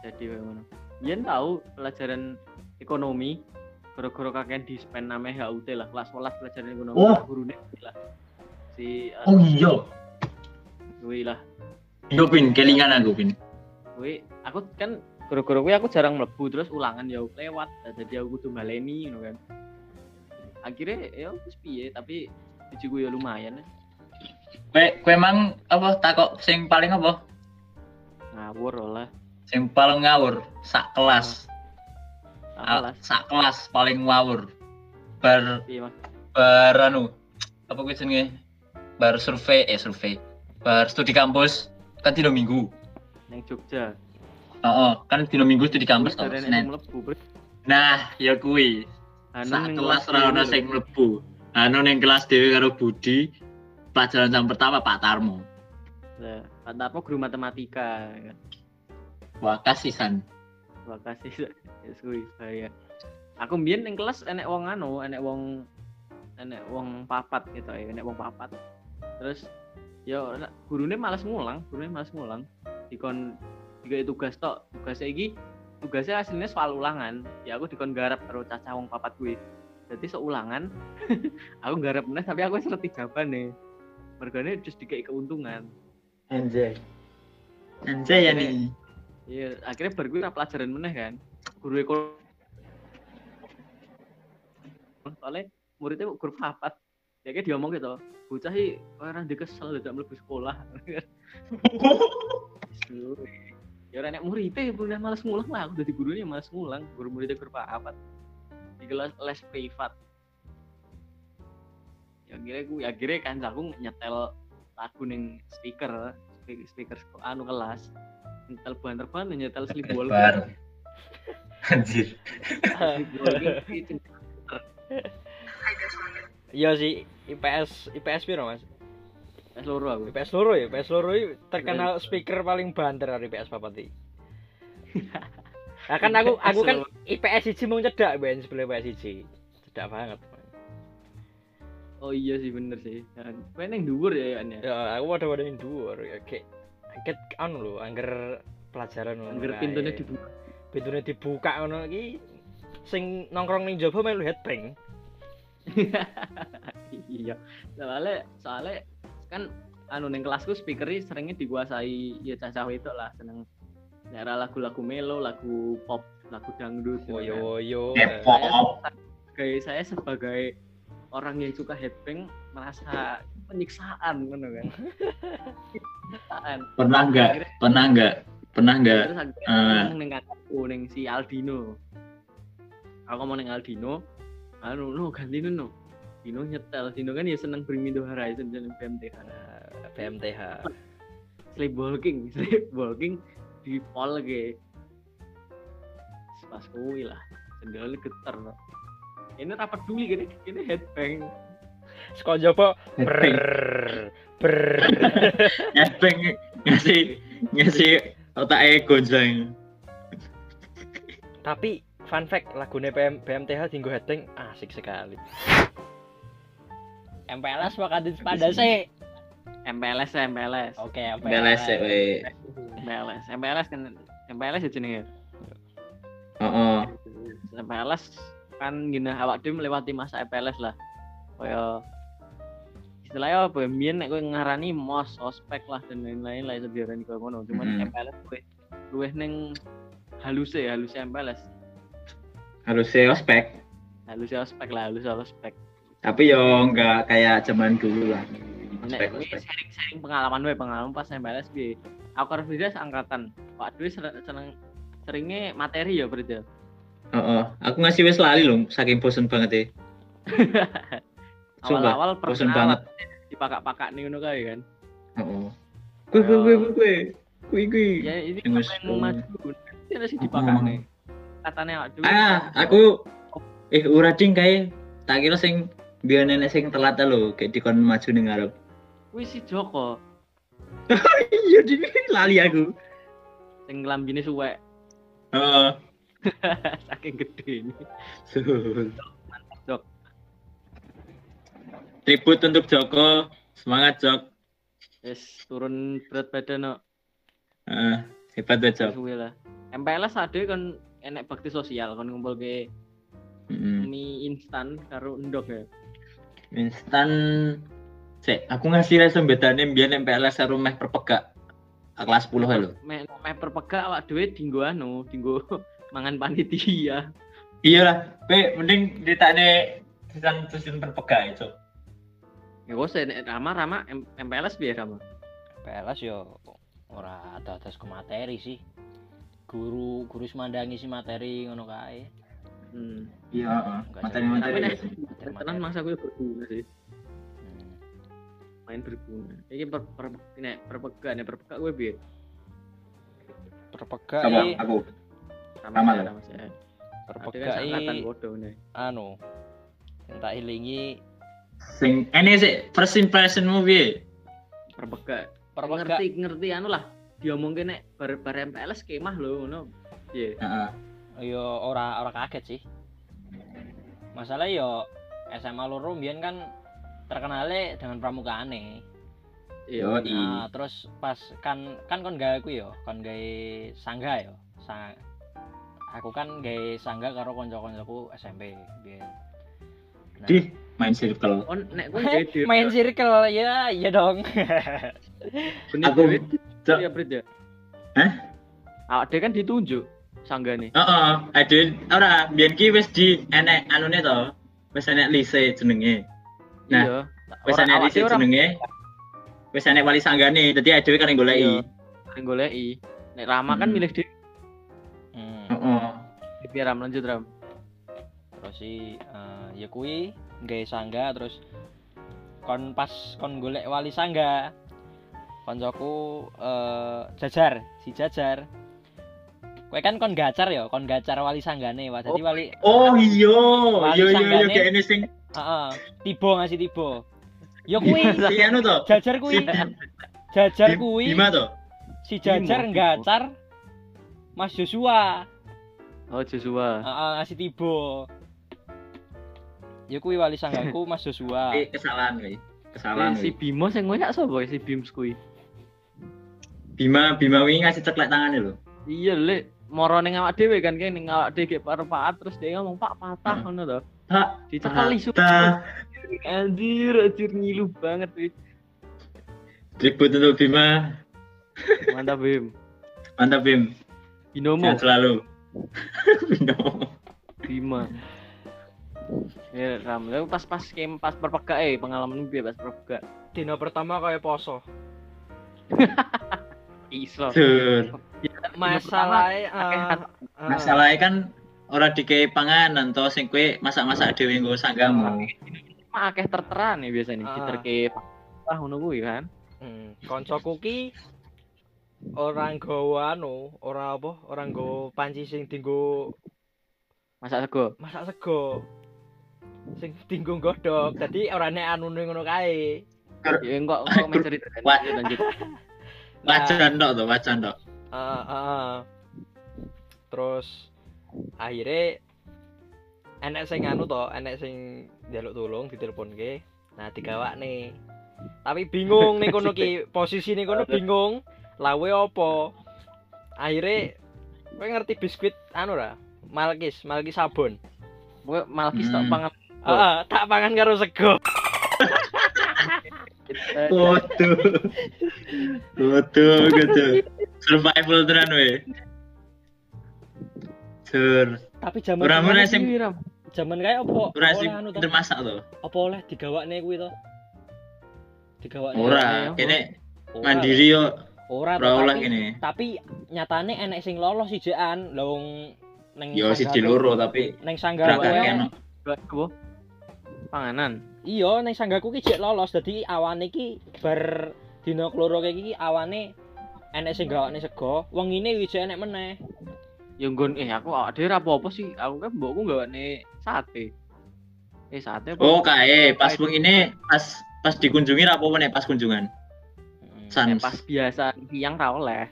Speaker 1: jadi kayak ngono. Yen tahu pelajaran ekonomi gara-gara kakean dispen namanya HUT lah kelas 11 pelajaran ekonomi
Speaker 2: Oh.
Speaker 1: gurune lah si uh,
Speaker 2: oh iya
Speaker 1: kuwi lah
Speaker 2: iya pin kelingan aku pin
Speaker 1: kuwi aku kan gara-gara kuwi aku jarang mlebu terus ulangan ya lewat jadi aku kudu baleni ngono kan. Akhirnya ya wis piye tapi ujiku ya lumayan. Ya.
Speaker 2: kowe kowe emang apa takok sing paling apa?
Speaker 1: Ngawur lah
Speaker 2: sing paling ngawur sak kelas. Ah, sak kelas paling ngawur. Bar
Speaker 1: mas?
Speaker 2: bar anu apa kuwi jenenge? Bar survei eh survei. Bar studi kampus kan dino minggu.
Speaker 1: Neng Jogja
Speaker 2: Heeh, kan dino minggu studi kampus
Speaker 1: Kuwi
Speaker 2: toh
Speaker 1: jarene
Speaker 2: Senin. Nah, ya.
Speaker 1: Anu
Speaker 2: Sak
Speaker 1: ning
Speaker 2: kelas ora ono
Speaker 1: dhewe
Speaker 2: sing mlebu. Anu ning kelas dhewe karo Budi. Pelajaran jam pertama Pak Tarmo.
Speaker 1: Lah, Pak Tarmo guru matematika ya.
Speaker 2: Wah, kasisan.
Speaker 1: Terima kasih. Ya suwi saya. Aku mbiyen ning kelas enek wong anu, enek wong enek wong papat gitu ya, enek wong papat. Terus yo nek gurune males ngulang, gurune males ngulang. Dikon digawe tugas tok, tugasnya iki tugasnya aslinya soal ulangan. Ya aku dikon garap karo cacah wong papat kuwi. Jadi seulangan aku garap meneh tapi aku wis ngerti jawabane. Mergane terus dikai keuntungan.
Speaker 2: Anjay. Anjay ya nih.
Speaker 1: Iya, akhirnya baru gue pelajaran meneh kan. Guru ekon soalnya muridnya grup papat ya kayak diomong gitu bocah sih orang dia kesel tidak melebu sekolah ya orang muridnya punya malas ngulang lah udah di gurunya malas ngulang guru muridnya grup papat di kelas les privat. Ya kira gue ya kira kan aku nyetel lagu neng speaker speaker anu kelas. Nyetel bahan terbahan nyetel sleep walking
Speaker 2: anjir.
Speaker 3: Iya sih, IPS IPS piro, Mas?
Speaker 1: IPS loro aku.
Speaker 3: IPS loro ya, IPS loro terkenal speaker paling banter dari IPS Papati. Nah kan aku aku kan IPS siji mau cedak ben sebelah IPS siji. Cedak banget.
Speaker 1: Oh iya sih bener sih. Main yang dhuwur ya kan ya.
Speaker 3: Ya, aku ada ada yang dhuwur ya kayak kayak anu lho, angger pelajaran
Speaker 1: ngono. Angger pintunya dibuka.
Speaker 3: Pintunya dibuka ngono iki sing nongkrong ning jaba melu headbang.
Speaker 1: iya soalnya soalnya kan anu neng kelasku speakernya seringnya dikuasai ya cacah itu lah seneng nyara lagu-lagu melo lagu pop lagu dangdut
Speaker 3: woyo woyo
Speaker 2: pop
Speaker 1: sebagai saya sebagai orang yang suka headbang merasa penyiksaan kan. Kan
Speaker 2: pernah nggak? Pernah nggak? Pernah nggak?
Speaker 1: Uh, neng neng si Aldino. Aku mau neng Aldino anu no ganti no Dino nyetel. Dino kan ya seneng Bring Horizon jadi BMTH
Speaker 3: nah, BMTH
Speaker 1: sleepwalking sleepwalking di pol ge. Pas kuwi lah sendal geter no. ini rapat dulu gini ini headbang.
Speaker 3: Sekolah jopo ber ber
Speaker 2: headbang ngasih ngasih otak ego gonjang.
Speaker 3: Tapi fun fact lagunya PM, BMTH tinggu heading asik sekali MPLS bakal pada sih
Speaker 1: MPLS ya MPLS
Speaker 3: oke okay,
Speaker 2: MPLS ya
Speaker 1: MPLS MPLS kan MPLS ya jenenge
Speaker 2: oh, oh.
Speaker 1: MPLS kan gini awak dia melewati masa MPLS lah kaya istilahnya apa ya mien nek kowe ngarani mos ospek lah dan lain-lain lah iso diarani koyo ngono cuman hmm. MPLS kowe luwih ning halus ya halus MPLS
Speaker 2: harus ya ospek
Speaker 1: halus ya ospek lah halus ya ospek
Speaker 2: tapi yo nggak kayak zaman dulu lah
Speaker 1: Nek, sharing sharing pengalaman gue pengalaman pas MPLS bi aku harus bisa angkatan pak dwi seneng seringnya materi ya berarti
Speaker 2: Oh, oh, aku ngasih wes lali loh, saking bosen banget ya.
Speaker 1: Awal-awal
Speaker 2: bosen banget.
Speaker 1: Dipakai-pakai nih ngono kae kan.
Speaker 2: Oh. Kue kue kue kue kue kue.
Speaker 1: Ya ini pemain maju. Ini sih dipakai nih katanya
Speaker 2: dulu. Ah, aku eh ora cing kae. Tak kira sing biar nenek sing telat lo kayak dikon maju ning ngarep.
Speaker 1: Kuwi si Joko.
Speaker 2: Iya dini lali aku.
Speaker 1: Sing lambine suwek.
Speaker 2: Heeh.
Speaker 1: Saking gede ini.
Speaker 2: Mantap, Jok. Tribut untuk Joko. Semangat, Jok.
Speaker 1: Yes, turun berat badan, no.
Speaker 2: Uh, hebat ya, Jok.
Speaker 1: MPLS ada kan enek bakti sosial kan ngumpul ke mm-hmm. mie instan karo endok ya
Speaker 2: instan cek aku ngasih rasa bedane biar MPLS karo meh perpegak. Kelas 10 lho.
Speaker 1: Meh meh perpegak awak dhewe dinggo anu dinggo mangan panitia.
Speaker 2: Iya lah pe mending ditane season season perpegak itu
Speaker 1: ya kok saya Rama Rama MPLS biar Rama?
Speaker 3: MPLS yo ora ada atas ke materi sih. Guru guru semandangi si materi ngono kae
Speaker 2: hmm. iya materi-materi
Speaker 1: tenan masa gue berguna sih. Hmm. main berguna. Ini per per ini perpeka nih perpeka gue biar
Speaker 3: perpeka
Speaker 2: sama aku.
Speaker 1: Sama lah sama
Speaker 3: saya perpeka ini anu yang tak ilingi
Speaker 2: sing ini sih first impression movie
Speaker 1: perpeka ngerti ngerti anu lah dia mungkin nek bar bar MPLS kemah lho ngono. Piye?
Speaker 3: Heeh. Yo ora ora kaget sih. Masalah yo SMA loro mbiyen kan terkenalnya dengan pramukaane.
Speaker 2: Iya.
Speaker 3: Nah, terus pas kan kan kon gawe ku yo, kon gawe sangga yo. Sang aku kan gawe sangga karo kanca-kancaku SMP biyen.
Speaker 2: Nah, Di main circle.
Speaker 1: On nek gawe
Speaker 3: main circle ya, iya dong.
Speaker 1: aku Iya, Brit ya.
Speaker 2: Hah?
Speaker 1: Awak kan ditunjuk sanggane.
Speaker 2: Heeh, uh -uh. ada ora biyen ki wis di enek anune to. wis enek lise jenenge. Nah,
Speaker 1: iya
Speaker 2: wis enek lise jenenge. Wis enek wali sanggane, dadi adewe kan yang goleki.
Speaker 1: Iya. sing goleki nek Rama kan
Speaker 2: Hmm.
Speaker 1: milih dhewe
Speaker 3: Hmm.
Speaker 2: Heeh.
Speaker 1: Piye Ram lanjut Ram
Speaker 3: terus si eh, ya kuwi sangga terus kon pas kon golek wali sangga koncoku eh, jajar si jajar Kowe kan kon gacar ya, kon gacar wali sanggane, Wah. Jadi
Speaker 1: Oh.
Speaker 3: wali
Speaker 2: Oh iya,
Speaker 3: Wali
Speaker 2: iya iya iya
Speaker 3: sanggane.
Speaker 2: kayak ini sing
Speaker 3: heeh, tiba ngasih tiba. Ya kuwi
Speaker 2: si anu to.
Speaker 3: jajar kuwi. Jajar kuwi
Speaker 2: Bima to.
Speaker 3: si jajar gacar Mas Joshua.
Speaker 1: oh Joshua
Speaker 3: Heeh, ngasih tiba. Ya kuwi wali sanggaku Mas Joshua.
Speaker 2: Eh, kesalahan kuwi. Kesalahan
Speaker 1: Eh, si. Bimo sing ngoyak sapa si Bims kuwi
Speaker 2: Bima Bima wingi ngasih ceklek tangannya lho.
Speaker 1: iya lek moro ning awak dhewe kan kayak ning awak dhewe paru paat terus dia ngomong Pak patah
Speaker 2: Hmm.
Speaker 1: ngono to
Speaker 2: Hak
Speaker 1: dicekel isu anjir anjir ngilu banget wih
Speaker 2: tribut untuk Bima.
Speaker 1: mantap Bim
Speaker 2: Mantap Bim.
Speaker 1: binomo
Speaker 2: Sehat selalu. Binomo.
Speaker 1: Bima ya Ram Lalu pas pas kem pas perpegak eh pengalaman piye pas perpegak
Speaker 3: Dino pertama kayak poso.
Speaker 1: iso
Speaker 2: Dur.
Speaker 3: Masalahnya eh,
Speaker 2: Masalahnya kan ora dikei panganan to sing kowe masak-masak dhewe nggo sanggamu.
Speaker 1: mah akeh terteran ya biasanya
Speaker 3: Ah.
Speaker 1: diterke ah ngono kuwi kan
Speaker 3: Hmm, koncoku ki orang gawa anu, ora apa, orang nggo panci sing dinggo
Speaker 1: masak sego
Speaker 3: masak sego. Sing dinggo godhog. Dadi ora nek anu ngono kae.
Speaker 1: ya kok kok main cerita
Speaker 2: Wah.
Speaker 1: lanjut lanjut
Speaker 2: Wajan tok to, wajan tok.
Speaker 3: Heeh, heeh. Terus akhirnya enek sing anu to, enek sing njaluk tulung diteleponke. Nah, digawak nih. Tapi bingung nih kono ki, posisi nih kono bingung. Lawe apa? Akhirnya kowe ngerti biskuit anu ra? Malkis, Malkis sabun.
Speaker 1: gue malah kisah
Speaker 2: Hmm.
Speaker 1: pangan
Speaker 3: Heeh, tak pangan karo sego.
Speaker 2: Waduh. Waduh gitu. Survival tenan we. Sur,
Speaker 3: Tapi zaman
Speaker 2: Ora
Speaker 3: kemarin
Speaker 2: mana sing
Speaker 1: Ram.
Speaker 3: zaman kae apa?
Speaker 2: ora sing termasak to.
Speaker 3: Apa oleh digawakne kuwi to? Digawakne.
Speaker 2: Ora,
Speaker 1: Ora.
Speaker 2: kene
Speaker 3: Ora.
Speaker 2: mandiri yo
Speaker 3: Ora,
Speaker 2: ora oleh
Speaker 3: tapi-
Speaker 2: kene.
Speaker 3: tapi nyatane enek sing lolos sijekan lha wong ning
Speaker 2: Yo siji loro tapi
Speaker 3: ning sanggaku
Speaker 2: berangkat
Speaker 3: ae-
Speaker 2: kene.
Speaker 1: Apa? Panganan
Speaker 3: iya ning sanggaku ki jek lolos dadi awane ki bar dina keloro kayak iki awane enek sing gawakne sego wengine wis enek meneh
Speaker 1: yang gon eh aku awak dhewe ra apa-apa sih aku kan mbokku gawane sate eh sate apa?
Speaker 2: Oh kae pas ini pas pas dikunjungi ra apa pas kunjungan.
Speaker 3: Hmm.
Speaker 2: San.
Speaker 1: Nek pas biasa siang ra oleh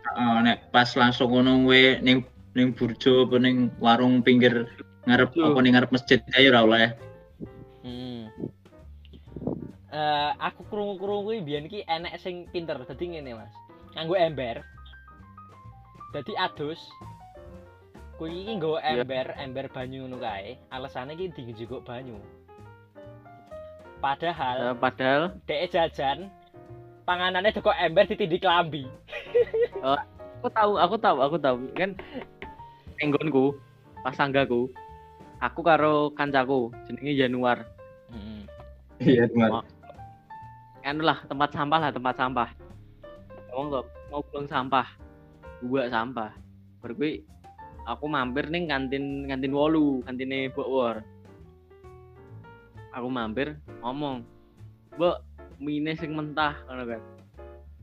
Speaker 2: Heeh, nek pas langsung ngono we ning ning burjo apa ning warung pinggir ngarep apa ning ngarep masjid kae ora oleh.
Speaker 3: Hmm. Eh, aku krungu-krungu kuwi biyen ki enek sing pinter dadi ngene Mas. Nganggo ember. Dadi adus. Kuwi iki nggawa
Speaker 1: Iya.
Speaker 3: ember ember banyu ngono kae. Alesane ki dijuguk banyu. Padahal
Speaker 1: Eh, padahal
Speaker 3: dhek jajan panganannya teko ember ditindik lambi.
Speaker 1: Aku tahu aku tahu aku tahu. Kan enggonku pas sanggaku aku karo kancaku jenenge Januar.
Speaker 3: Hmm.
Speaker 2: Iya,
Speaker 1: anu lah tempat sampah lah tempat sampah. Ngomong tuh mau buang sampah. Gua sampah. Gue aku mampir nih kantin kantin wolu kantine Mbok Wor. Aku mampir ngomong Mbok mie sing mentah ngono kan.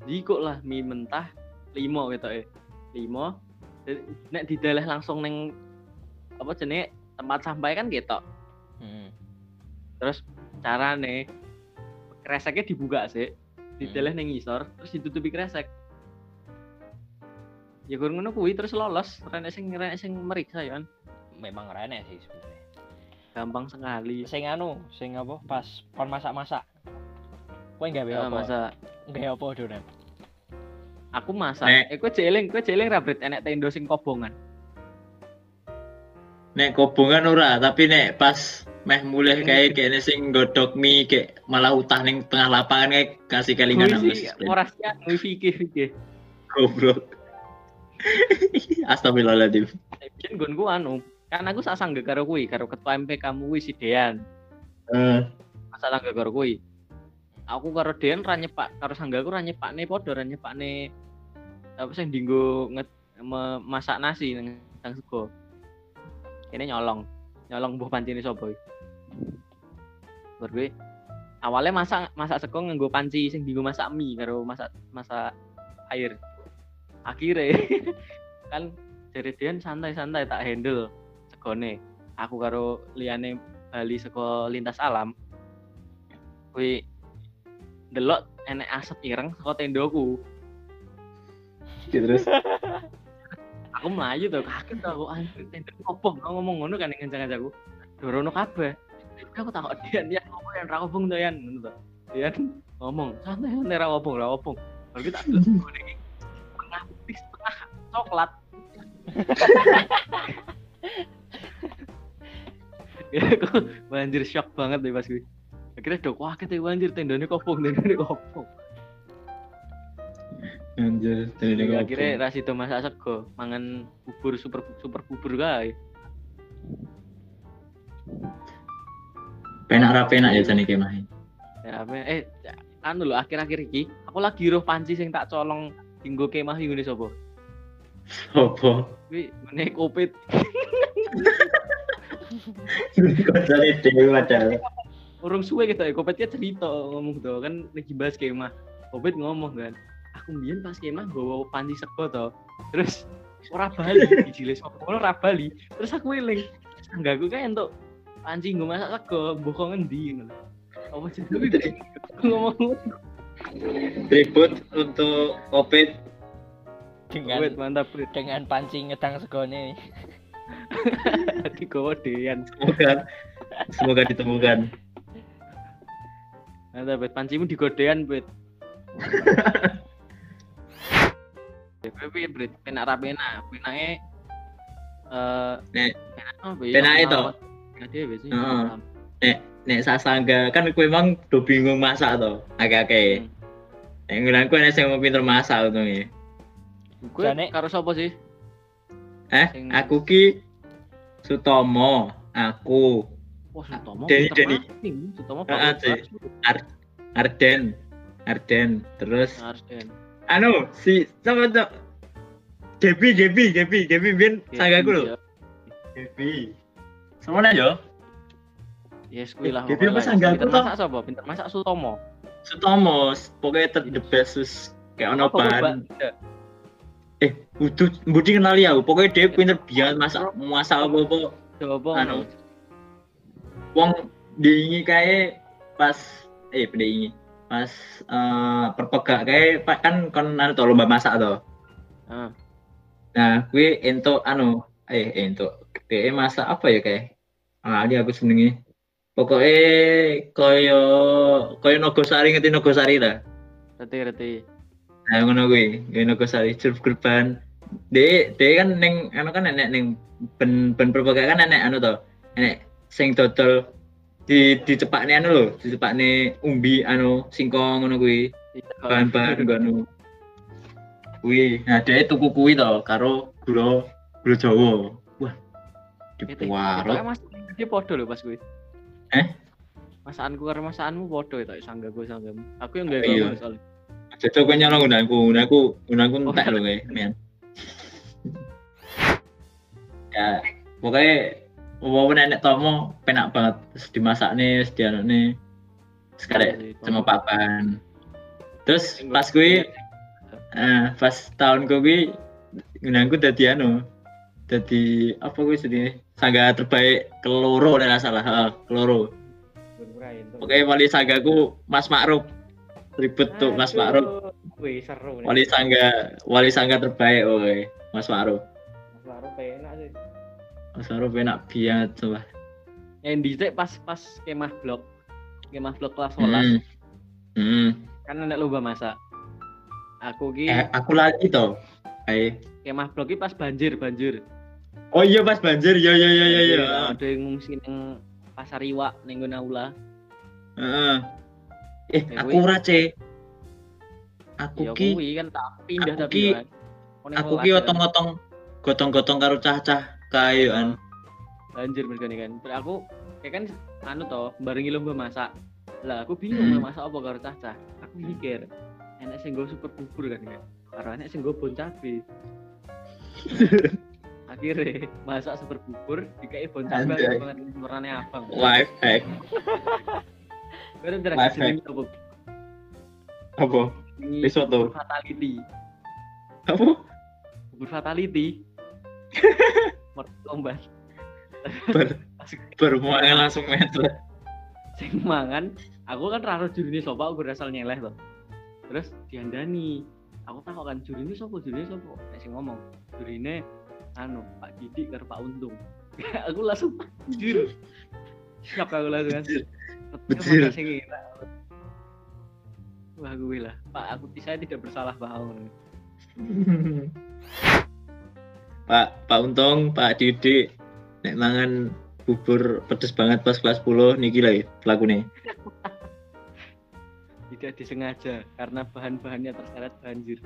Speaker 1: Jiko lah mie mentah? Limo gitu eh limo nek dideleh langsung neng apa jenenge tempat sampah kan gitu.
Speaker 3: Hmm.
Speaker 1: terus cara nih kreseknya dibuka sih dideleh neng ngisor terus ditutupi kresek. Ya gue ngono kuwi terus lolos. Renek sing renek sing meriksa ya kan.
Speaker 3: Memang rene sih sebenarnya.
Speaker 1: Gampang sekali.
Speaker 3: Sing anu sing apa pas kon masak-masak. Kowe gawe
Speaker 1: Eh,
Speaker 3: apa?
Speaker 1: masa
Speaker 3: gawe apa donan
Speaker 1: aku masak. Eh gue jeling gue jeling rabret enek tendo sing kobongan
Speaker 2: Nek kobongan ora, tapi nek pas meh mulai kayak kayaknya sing godok mie kayak malah utah ning tengah lapangan kayak kasih kelingan
Speaker 1: Kuwi
Speaker 2: nang
Speaker 1: sih
Speaker 2: sprint.
Speaker 1: ora sian kuwi fikih fikih
Speaker 2: goblok. Astagfirullahaladzim.
Speaker 1: biyen gonku anu kan aku sak sangga karo kuwi karo ketua MP kamu kuwi si Dean
Speaker 2: Eh,
Speaker 1: sak sangga karo kuwi aku karo Dean ra nyepak karo sanggaku ra nyepakne padha ra nyepakne apa sing dinggo nge- me- masak nasi nang sego ini nyolong. Nyolong buah sapa iki? Bar gue awalnya masak masak sego nganggo panci sing dinggo masak mie karo masak masak air. Akhirnya kan dari Dean santai-santai tak handle segone. Aku karo liane Bali sego lintas alam kuwi delok enek asap ireng saka tendoku
Speaker 2: terus
Speaker 1: aku melayu tuh kaget tuh aku anjir tenda kopong aku ngomong ngono kan dengan jangan aku dorono kabeh. Terus aku takut dia dia ngomong yang ra kopong tuh yan? Dia ngomong santai santai ra kopong ra kopong kalau kita ini setengah putih setengah coklat. Ya aku banjir shock banget deh pas gue akhirnya dok wah kita banjir tendanya kopong tendanya kopong
Speaker 2: anjir dari
Speaker 1: Ya, akhirnya ras itu masak sego mangan bubur super super bubur guys
Speaker 2: penak ra penak ya jane kemah
Speaker 1: ya eh ya, anu lho akhir-akhir iki aku lagi roh panci sing tak colong dinggo kemah ngene sapa?
Speaker 2: Opo
Speaker 1: kuwi ngene kopit.
Speaker 2: Kocane dhewe padahal
Speaker 1: urung suwe kita ya kopitnya cerita ngomong tuh kan lagi bahas kemah. Kopit ngomong kan aku mbiyen pas kemah bawa panci sego to. Terus ora bali dijile sapa ora bali. Terus aku eling enggak aku kayak untuk panci nggo masak sego mbok kok ngendi? Ngono. Apa jenenge? Ngomong
Speaker 2: tribut untuk covid
Speaker 3: dengan
Speaker 1: Wait, mantap Brit.
Speaker 3: dengan panci ngedang segone.
Speaker 1: Digowo dean.
Speaker 2: semoga semoga ditemukan.
Speaker 1: Mantap Brit. Pancimu digodean. Ya, piye Brit? Penak ra penak? Penake eh
Speaker 2: Nek-
Speaker 1: penak apa ya? dhewe sih.
Speaker 2: Heeh. nek sasangga kan kowe emang do bingung masak to agak-agak
Speaker 1: Hmm.
Speaker 2: nek ngilang kowe nek sing mau pinter masak untunge
Speaker 1: Kowe karo sapa sih?
Speaker 2: eh
Speaker 1: Sing-
Speaker 2: aku ki Sutomo aku
Speaker 1: Wah, Sutomo. Nih. Sutomo
Speaker 2: Heeh,
Speaker 1: Pak.
Speaker 2: Ci. Arden Arden terus
Speaker 1: Arden.
Speaker 2: Anu si sama tuh Gebi Gebi Gebi Gebi bin sanggaku lho.
Speaker 1: Iya.
Speaker 2: Gebi semuanya yo.
Speaker 1: Yes, kuwi lah.
Speaker 2: Gebi apa toh?
Speaker 1: masak sapa? Pinter masak Sutomo.
Speaker 2: Sutomo pokoknya ter the best sus kayak ono bahan. eh kudu budi kenali aku. Pokoknya dia pinter biar masak masak apa apa.
Speaker 1: Coba
Speaker 2: anu. wong diingi kayak pas eh diingi pas eh perpegak kayak pak kan kon anu to lomba masak to
Speaker 1: Ah.
Speaker 2: nah gue ento anu eh ento dia masak apa ya kayak ah dia aku senengi pokoknya koyo koyo nogosari ngerti nogosari lah
Speaker 1: Reti reti.
Speaker 2: Nah, ngono kuwi, ya nogosari jeruk kurban. Dek, dek kan ning anu kan enek ning ben ben perpegak kan enek anu to. Enek sing dodol di dicepakne anu lho, dicepakne umbi anu singkong ngono kuwi. Bahan-bahan ngono. Kuwi, nah dek tuku kuwi to karo gula gula Jawa. Wah. Dipuarot.
Speaker 1: Mas dia podo lho pas kuwi.
Speaker 2: Eh?
Speaker 1: Masakanku karo masakanmu podo ya sanggaku sanggamu. Aku yang
Speaker 2: Iya.
Speaker 1: ngomong soalnya.
Speaker 2: Cocok kowe nyolong gunanku, gunanku gunanku entek lho kowe, men. Ya, pokoknya Walaupun nenek tomo penak banget terus dimasak nih, terus dianu nih, sekali sama papan. Terus pas gue, eh, pas tahun gue, gunangku dadi anu, dadi apa gue sedih, sangga terbaik keloro dan salah, uh, keloro. Oke, wali sanggaku Mas Ma'ruf, ribet tuh Mas Ma'ruf.
Speaker 1: Wih, seru. nih.
Speaker 2: Wali sangga, wali sangga terbaik, oke, Mas Ma'ruf.
Speaker 1: Mas Ma'ruf enak sih.
Speaker 2: Mas Ma'ruf enak banget, coba.
Speaker 1: Yang dicek pas pas kemah blok. Kemah blok kelas 11
Speaker 2: Hmm. Hmm.
Speaker 1: kan ada lomba masak. Aku ki
Speaker 2: Eh, aku lagi toh. Ayo.
Speaker 1: kemah blok ki pas banjir, banjir.
Speaker 2: Oh iya pas banjir, iya iya iya iya. iya.
Speaker 1: Ada yang ngungsi nang pasar iwak ning nggon aula.
Speaker 2: Heeh. Eh,
Speaker 1: Ya,
Speaker 2: aku
Speaker 1: kuwi.
Speaker 2: ora, Ce. Aku
Speaker 1: Ya
Speaker 2: ki,
Speaker 1: kan tak pindah
Speaker 2: aku
Speaker 1: tapi
Speaker 2: ki-
Speaker 1: kan.
Speaker 2: Aku ki
Speaker 1: ya.
Speaker 2: otong-otong gotong-gotong karo cah-cah kayu an.
Speaker 1: banjir mereka kan. Terus aku kayak kan anu toh bareng lomba masak. Lah aku bingung hmm. masak apa karo caca aku mikir enak sing gue super bubur kan ya. Karo enak sing gue bon cabe. Akhirnya masak super bubur dikai bon cabe banget warnanya abang.
Speaker 2: Life hack
Speaker 1: gue udah terakhir apa?
Speaker 2: Apa? Risotto
Speaker 1: fatality.
Speaker 2: Apa?
Speaker 1: Bubur fatality lomba
Speaker 2: ber baru langsung metro
Speaker 1: sing mangan aku kan raro jurine sapa aku berasal nyeleh tuh terus diandani aku tahu kan jurine sapa jurine sapa? Nek sing ngomong jurine anu Pak Didi karo Pak Untung. Aku langsung jujur siap aku langsung kan.
Speaker 2: Betul
Speaker 1: wah gue lah. Pak aku saya tidak bersalah bang
Speaker 2: Pak Pak Untung Pak Didi nek mangan bubur pedes banget pas kelas 10 niki pelaku nih
Speaker 1: tidak disengaja karena bahan-bahannya terseret banjir.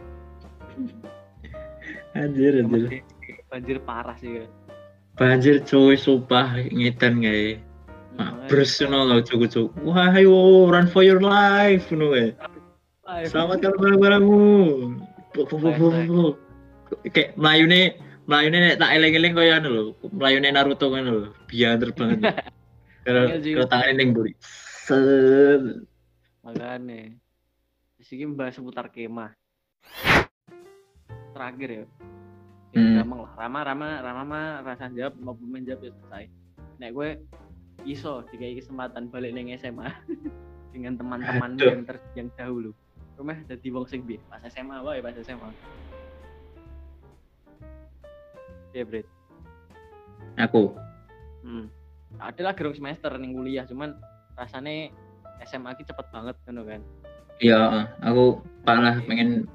Speaker 2: Anjir anjir.
Speaker 1: banjir parah sih ya
Speaker 2: banjir cuy sumpah ngedan guys Mabres ngono lho cucu Wah ayo run for your life ngono kae. Selamatkan barang-barangmu. Kayak melayune melayune nek tak eling-eling koyo anu lho, melayune Naruto kan lho, biar banget. Kalau kalau tangan ning buri. Set.
Speaker 1: Makane. Siki mbahas seputar kemah. Terakhir ya. Hmm. Ramah lah, Rama, Rama, Rama mah rasa jawab mau pemain jawab ya selesai. Nek gue iso dikai kesempatan balik neng SMA dengan teman-teman yang ter yang dahulu. Rumah jadi wong sing pas SMA wae pas SMA. Iya, Brit.
Speaker 2: Aku.
Speaker 1: Hmm. Ada lah gerung semester ning kuliah, cuman rasanya SMA ki cepet banget kan kan.
Speaker 2: Iya, aku parah pengen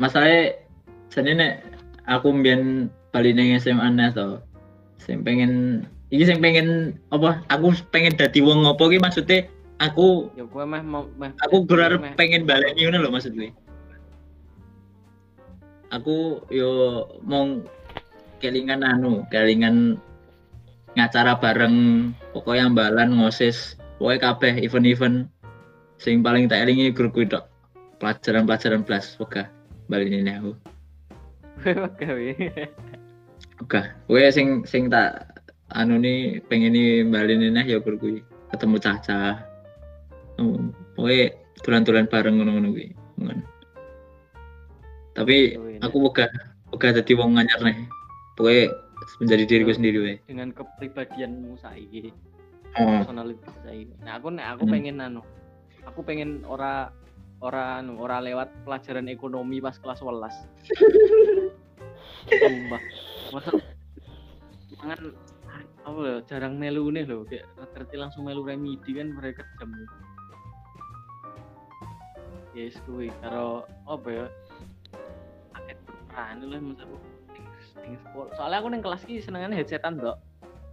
Speaker 2: masalahnya nek aku mbien balik neng SMA nih to. Sing pengen iki sing pengen apa aku pengen dadi wong ngopo ki maksudnya aku
Speaker 1: ya gue mah mau
Speaker 2: aku berharap pengen balik ngono lho maksudnya aku yo mau kelingan anu kelingan ngacara bareng pokoknya balan ngosis pokoknya kabeh event-event sing paling tak elingi grup kuwi pelajaran-pelajaran plus oke balik ini aku.
Speaker 1: Oke
Speaker 2: oke gue sing sing tak anu nih pengen nih balik ini ya grup kuwi. Ketemu caca oh, pokoknya tulan-tulan bareng ngono-ngono kuwi. Tapi aku buka buka jadi wong nganyar nih pokoknya menjadi diriku sendiri we.
Speaker 1: dengan kepribadianmu saiki.
Speaker 2: Oh.
Speaker 1: personality saiki. Nah aku nek aku hmm. pengen anu aku pengen ora ora anu ora lewat pelajaran ekonomi pas kelas 11 sumpah. Masa mangan apa ya jarang melu nih loh kayak ngerti langsung melu remedi kan mereka jam yes kuwi. Karo apa ya paket berperan lah maksudku soalnya aku neng kelas ki senengannya headsetan dok.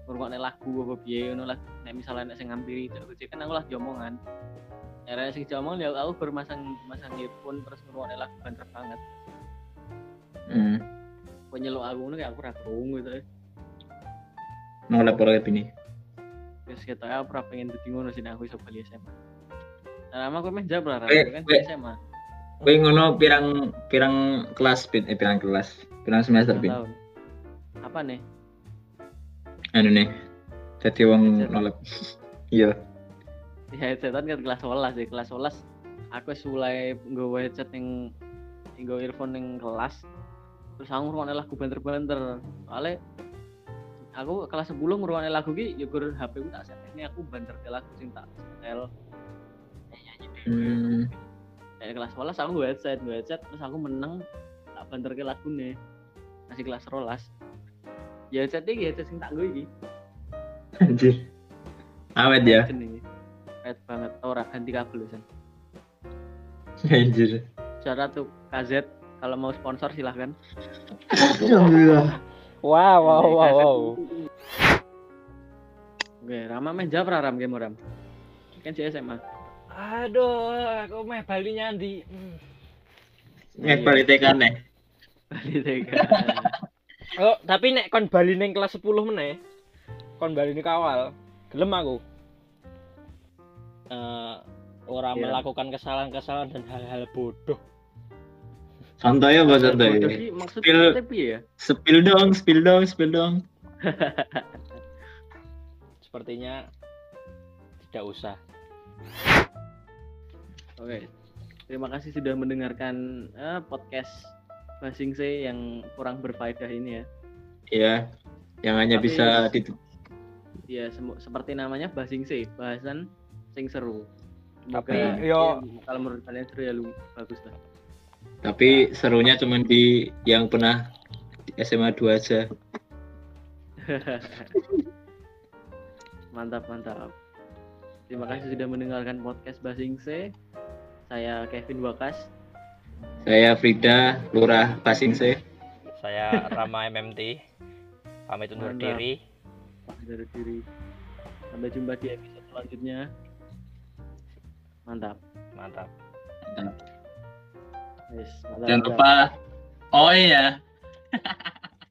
Speaker 1: Ngrungokne lagu apa piye ngono lah. Nek misalnya nek sing ngampiri itu kan aku lah diomongan era sing diomong ya aku baru masang earphone terus ngrungokne lagu banter banget.
Speaker 2: Hmm.
Speaker 1: Kok nyeluk aku ngono kayak aku ra krungu gitu.
Speaker 2: Nolak ora ini
Speaker 1: wis ketok aku ora pengen dadi ngono sih aku iso bali SMA nah lama aku meh jawab lah kan SMA
Speaker 2: Kowe ngono pirang pirang kelas eh pirang kelas pirang semester pin
Speaker 1: apa nih?
Speaker 2: Anu nih jadi wong nolak. Iya.
Speaker 1: Ya headsetan kan kelas 11 ya. Kelas 11 aku mulai nggawa headset yang nggawa earphone yang kelas. Terus aku ngrungokne lagu banter-banter. Soalnya aku kelas 10 ngrungokne lagu ki ya gur HP ku tak set. Ini aku banter ke lagu sing tak setel. Nyanyi hmm. Dari kelas 11 aku headset, headset terus aku menang tak banter ke lagu nih masih kelas rolas. Ya ini headset sing tak gue ini
Speaker 2: anjir. Awet ya?
Speaker 1: Awet banget. Ora ganti kabel san
Speaker 2: anjir.
Speaker 1: Cara tuh KZ kalau mau sponsor silahkan.
Speaker 2: Alhamdulillah.
Speaker 3: Wow wow wow wow.
Speaker 1: Oke Rama main jawab Ram. Game Ram? Kan si SMA
Speaker 3: aduh aku main Bali nyandi hmm.
Speaker 2: Nek Bali tekan nih
Speaker 1: Bali TK.
Speaker 3: oh, tapi nek kon Bali neng kelas 10 meneh. kon bali ini kawal gelem aku uh, orang yeah. melakukan kesalahan-kesalahan dan hal-hal bodoh
Speaker 2: santai ya pak santai
Speaker 1: spill ya
Speaker 2: spill dong spill dong spill dong
Speaker 3: sepertinya tidak usah
Speaker 1: oke terima kasih sudah mendengarkan uh, podcast Basing C yang kurang berfaedah ini ya.
Speaker 2: Iya yang hanya Tapi, bisa di
Speaker 1: ya seperti namanya Basing C bahasan sing seru.
Speaker 3: Tapi yo
Speaker 1: kalau menurut kalian seru ya lu bagus lah.
Speaker 2: Tapi serunya cuma di yang pernah di SMA 2 aja.
Speaker 1: Mantap mantap. Terima kasih sudah mendengarkan podcast Basing C. Saya Kevin Wakas
Speaker 2: saya Frida Lurah Basing C
Speaker 3: saya Rama MMT pamit undur diri.
Speaker 1: Undur diri. Sampai jumpa di episode selanjutnya. Mantap.
Speaker 3: Mantap.
Speaker 2: Yes, mantap jangan lupa. Oh iya